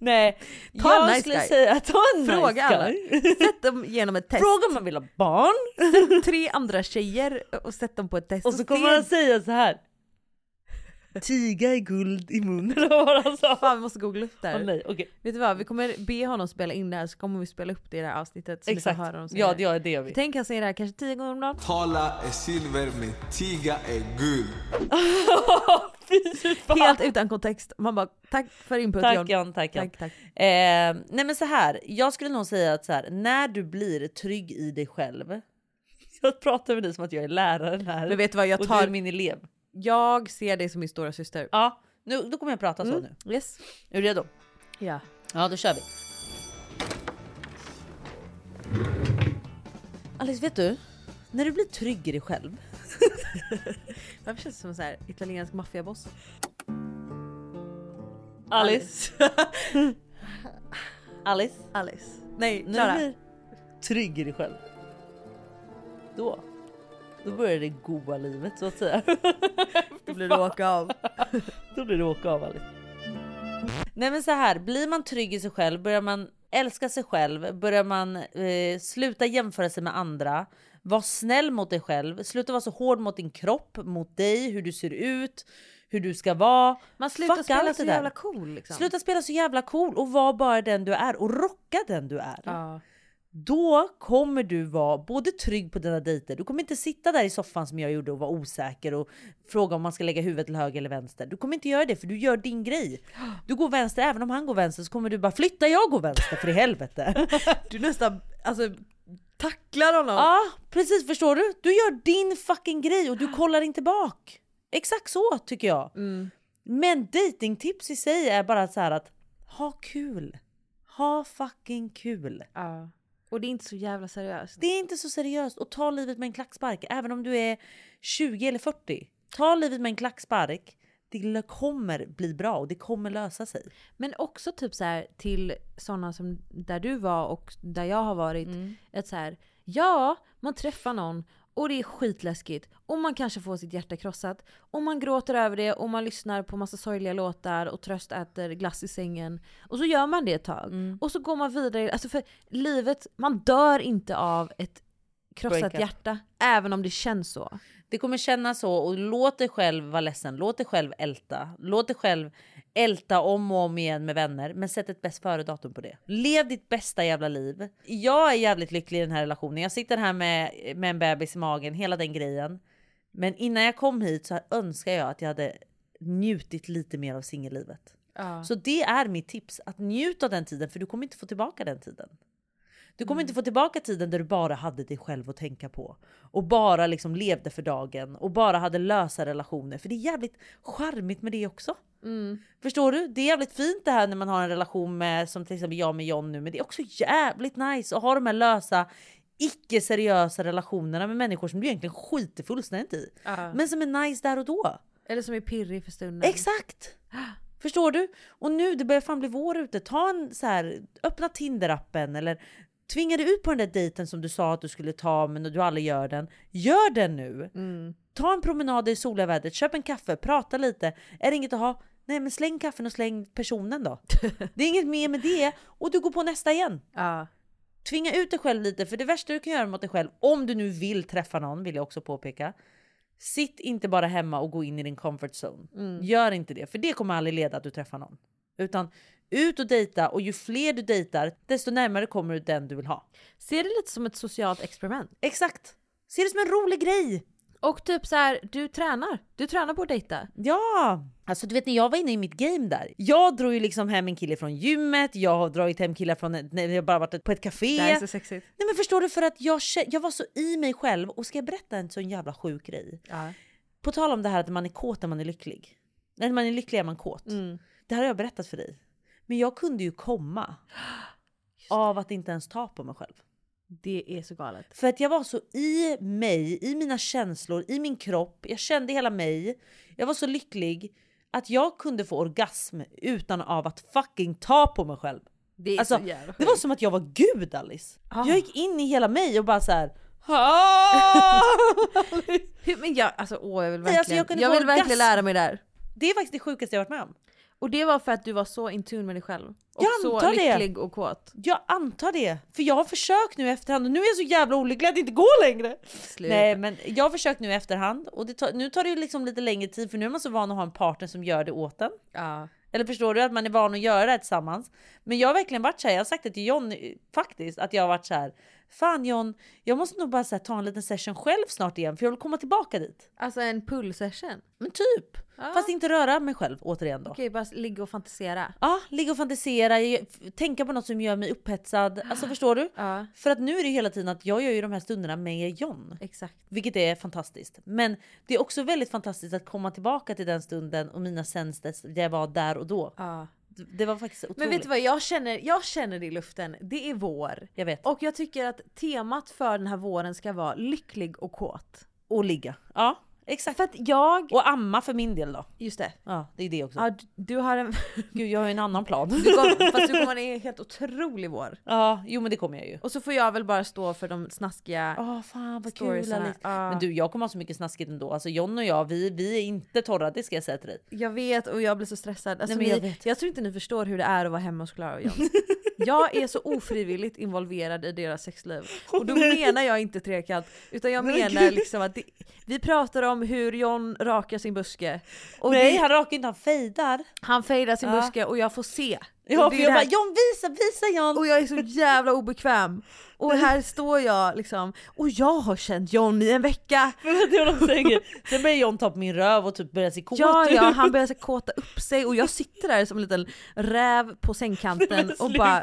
Nej, Ta en jag nice skulle guy. säga ta en Fråga nice alla. guy. Sätt dem genom ett test. Fråga om man vill ha barn. Sätt tre andra tjejer och sätt dem på ett test. Och så kommer se- han säga så här. Tiga i guld i munnen. Fan vi måste googla upp det här. Åh, nej, okej. Vet du vad, vi kommer be honom spela in det här så kommer vi spela upp det i det här avsnittet. Så Exakt. Ni höra honom säga Ja, det. ja, det gör vi. Tänk han säger det här kanske tio gånger om dagen. Tala är silver men tiga är guld. Helt utan kontext. Man bara tack för input Tack John. John, tack, John. tack, tack. Eh, nej men så här, jag skulle nog säga att så här, när du blir trygg i dig själv. Jag pratar med dig som att jag är läraren här. Men vet du vad, jag och tar- du är min elev. Jag ser dig som min stora syster. Ja, nu, då kommer jag prata så Mm, nu. Yes. Är du redo? Ja. Ja, då kör vi. Alice, vet du? När du blir trygg i dig själv. Varför känns det som en sån här italiensk maffiaboss? Alice. Alice. Alice. Nej, När Klara. du blir trygg i dig själv. Då. Då börjar det goa livet så att säga. Då blir det åka av. Då blir det åka av Alice. Nej men så här, blir man trygg i sig själv, börjar man älska sig själv, börjar man eh, sluta jämföra sig med andra, var snäll mot dig själv, sluta vara så hård mot din kropp, mot dig, hur du ser ut, hur du ska vara. Man slutar Fuck spela så jävla cool liksom. Sluta spela så jävla cool och var bara den du är och rocka den du är. Ja. Då kommer du vara både trygg på dina dejter, du kommer inte sitta där i soffan som jag gjorde och vara osäker och fråga om man ska lägga huvudet till höger eller vänster. Du kommer inte göra det för du gör din grej. Du går vänster, även om han går vänster så kommer du bara flytta jag går vänster för i helvete. Du nästan alltså, tacklar honom. Ja precis förstår du? Du gör din fucking grej och du kollar inte bak. Exakt så tycker jag. Men datingtips i sig är bara så här att ha kul. Ha fucking kul. Ja. Och det är inte så jävla seriöst. Det är inte så seriöst och ta livet med en klackspark även om du är 20 eller 40. Ta livet med en klackspark. Det kommer bli bra och det kommer lösa sig. Men också typ så här till sådana som där du var och där jag har varit. Mm. Att så här, ja, man träffar någon och det är skitläskigt och man kanske får sitt hjärta krossat och man gråter över det och man lyssnar på massa sorgliga låtar och tröst äter glass i sängen och så gör man det ett tag Mm. och så går man vidare. Alltså för livet, man dör inte av ett krossat Breakup. hjärta även om det känns så. Det kommer kännas så och låt dig själv vara ledsen. Låt dig själv älta. Låt dig själv älta om och om igen med vänner. Men sätt ett bäst före datum på det. Lev ditt bästa jävla liv. Jag är jävligt lycklig i den här relationen. Jag sitter här med, med en bebis i magen, hela den grejen. Men innan jag kom hit så önskar jag att jag hade njutit lite mer av singellivet. Ja. Så det är mitt tips. Att njuta av den tiden för du kommer inte få tillbaka den tiden. Du kommer inte få tillbaka tiden där du bara hade dig själv att tänka på. Och bara liksom levde för dagen och bara hade lösa relationer. För det är jävligt charmigt med det också. Förstår du? Det är jävligt fint det här när man har en relation med som till exempel jag med John nu. Men det är också jävligt nice att ha de här lösa icke seriösa relationerna med människor som du egentligen skiter fullständigt i. Ja. Men som är nice där och då. Eller som är pirrig för stunden. Exakt! Förstår du? Och nu, det börjar fan bli vår ute. Ta en så här, öppna Tinder-appen eller tvinga dig ut på den där dejten som du sa att du skulle ta men du aldrig gör den. Gör den nu! Ta en promenad i soliga vädret, köp en kaffe, prata lite. Är det inget att ha? Nej men släng kaffen och släng personen då. det är inget mer med det och du går på nästa igen. Ja. Tvinga ut dig själv lite för det värsta du kan göra mot dig själv om du nu vill träffa någon vill jag också påpeka. Sitt inte bara hemma och gå in i din comfort zone. Mm. Gör inte det för det kommer aldrig leda att du träffar någon. Utan ut och dejta och ju fler du dejtar desto närmare kommer du den du vill ha. Se det lite som ett socialt experiment. Exakt! Se det som en rolig grej! Och typ så här, du tränar. Du tränar på att dejta. Ja! Alltså du vet när jag var inne i mitt game där. Jag drog ju liksom hem en kille från gymmet, jag har dragit hem killar från när jag bara varit på ett café. Det här är så sexigt. Nej men förstår du för att jag, jag var så i mig själv och ska jag berätta en sån jävla sjuk grej? Ja. På tal om det här att man är kåt när man är lycklig. När man är lycklig är man kåt. Mm. Det här har jag berättat för dig. Men jag kunde ju komma av att inte ens ta på mig själv. Det är så galet. För att jag var så i mig, i mina känslor, i min kropp. Jag kände hela mig. Jag var så lycklig att jag kunde få orgasm utan av att fucking ta på mig själv. Det är Alltså, det var som att jag var gud Alice. Ah. Jag gick in i hela mig och bara så här. Men jag, alltså åh jag vill Nej, verkligen, alltså, jag jag, vill verkligen lära mig där. Det är faktiskt det sjukaste jag varit med om. Och det var för att du var så in tune med dig själv. Och Jag så antar det. lycklig och kåt. Jag antar det. För jag har försökt nu i efterhand och nu är jag så jävla olycklig att det inte går längre. Sluta. Nej men jag har försökt nu i efterhand och det tar, nu tar det ju liksom lite längre tid för nu är man så van att ha en partner som gör det åt en. Ja. Eller förstår du att man är van att göra det tillsammans. Men jag har verkligen varit så här, jag har sagt det till John faktiskt, att jag har varit så här. Fan John, jag måste nog bara här, ta en liten session själv snart igen för jag vill komma tillbaka dit. Alltså en pull-session? Men typ. Fast inte röra mig själv återigen då. Okej, bara ligga och fantisera. Ja, ligga och fantisera, tänka på något som gör mig upphetsad. Alltså förstår du? För att nu är det hela tiden att jag gör ju de här stunderna med John. Exakt. Vilket är fantastiskt. Men det är också väldigt fantastiskt att komma tillbaka till den stunden och mina senses där jag var där och då. Ja. Det- var faktiskt otroligt. Men vet du vad, jag känner, jag känner det i luften. Det är vår. Jag vet. Och jag tycker att temat för den här våren ska vara lycklig och kåt. Och ligga. Ja, exakt. För att jag... Och amma för min del då. Just det. Ja, det är det också. Ja, du har en... Gud, jag har ju en annan plan. Du kom, fast du kommer en helt otrolig vår. Ja, jo men det kommer jag ju. Och så får jag väl bara stå för de snaskiga Åh fan vad kul. Alice. Ja. Men du jag kommer ha så mycket snaskigt ändå. Alltså John och jag vi, vi är inte torra det ska jag säga till dig. Jag vet och jag blir så stressad. Alltså, Nej, men jag jag, vet. tror inte ni förstår hur det är att vara hemma hos Klara och John. Jag är så ofrivilligt involverad i deras sexliv. Och då menar jag inte trekant, utan jag menar liksom att det, vi pratar om hur John rakar sin buske. Och Nej det, han rakar inte, han fejdar. han fejdar sin Ja. buske och jag får se. Ja för jag bara John visa, visa John! och jag är så jävla obekväm. Och här står jag liksom, och jag har känt John i en vecka. Men vet du vad de säger? Sen börjar John ta på min röv och typ börja se kåt Ja, ut. ja, han börjar så kåta upp sig och jag sitter där som en liten räv på sängkanten och bara.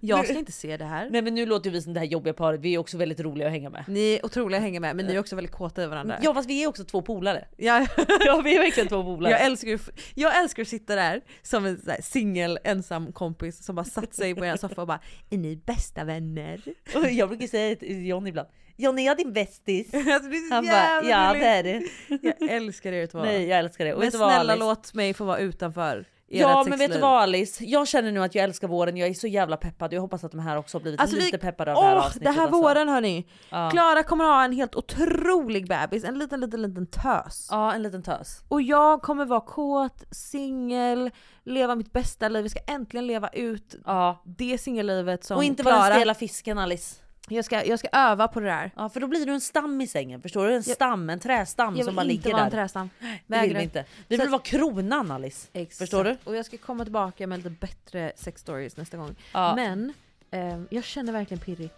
Jag ska inte se det här. Nej men nu låter vi som det här jobbiga paret, vi är också väldigt roliga att hänga med. Ni är otroliga att hänga med men ni är också väldigt kåta i varandra. Ja fast vi är också två polare. Ja. Ja vi är verkligen två polare. Jag älskar, ju- jag älskar att sitta där som en singel ensam kompis som bara satt sig på en soffa och bara Är ni bästa vänner? Och jag brukar säga till John ibland, John är jag din bästis? Alltså, det är Han bara, ja det är det. Jag älskar er två. Nej jag älskar det. Och men snälla låt mig få vara utanför Ja men vet du vad Alice? Jag känner nu att jag älskar våren, jag är så jävla peppad jag hoppas att de här också har blivit Alltså, lite vi- peppade av det här avsnittet. det här alltså. våren hörni! Ja. Klara kommer ha en helt otrolig bebis, en liten liten liten tös. Ja en liten tös. Och jag kommer vara kåt, singel, leva mitt bästa liv. Vi ska äntligen leva ut Ja. det singellivet som Och inte vara den Klara- stela fisken Alice. Jag ska, jag ska öva på det där. Ja för då blir du en stam i sängen, förstår du? En Jag- stam, en trästam Jag som vill bara inte ligger vara en där. trästam. Det vill Vägrar. vi inte. Vi vill vara kronan Alice. Exakt. Förstår du? Och jag ska komma tillbaka med lite bättre sex stories nästa gång. Ja. Men ehm, jag känner verkligen pirrig.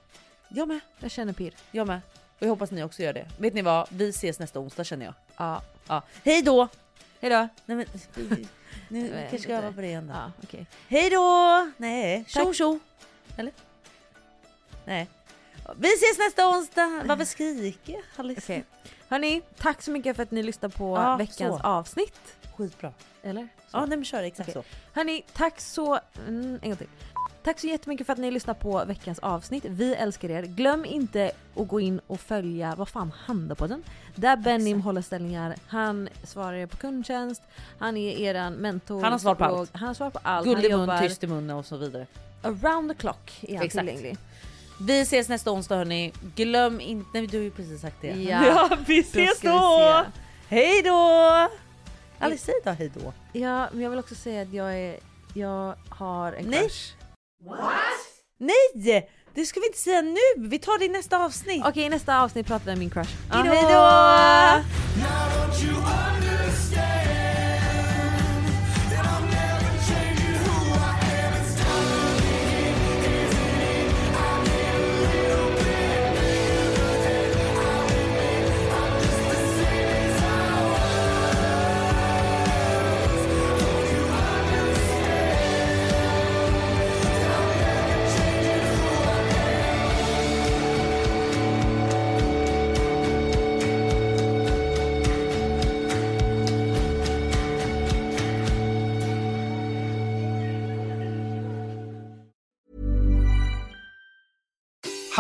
Jag med. Jag känner pirr. Jag med. Och jag hoppas ni också gör det. Vet ni vad? Vi ses nästa onsdag känner jag. Ja. Ja. Hej då! Hejdå! Nej men nu Jag kanske ska inte. öva på det igen då. Ja, okej. Hej då! Nej, tjo tjo! Eller? Nej. Vi ses nästa onsdag! Varför skriker jag? Alice? Okej. Hörni, tack så mycket för att ni lyssnade på Ja, veckans så. avsnitt. Skitbra. Eller? Ja nej men kör exakt Okej. så. Hörni, tack så... Mm, en gång till. Tack så jättemycket för att ni lyssnar på veckans avsnitt. Vi älskar er. Glöm inte att gå in och följa, vad fan, Handapodden. Där Benim håller ställningar. Han svarar er på kundtjänst. Han är eran mentor. Han har svar på allt. Han har svar på allt. Guld i mun, tyst i mun och så vidare. around the clock är han Exakt. tillgänglig. Vi ses nästa onsdag hörni. Glöm inte... Nej du har ju precis sagt det. Ja. vi Då ses ska då! vi Hej då! Alice säg då hej då. Ja, men jag vill också säga att jag är... Jag har en Nej. crush. Nej! Det ska vi inte säga nu. Vi tar det i nästa avsnitt. Okej, i nästa avsnitt pratar vi om min crush. Ja, hej då!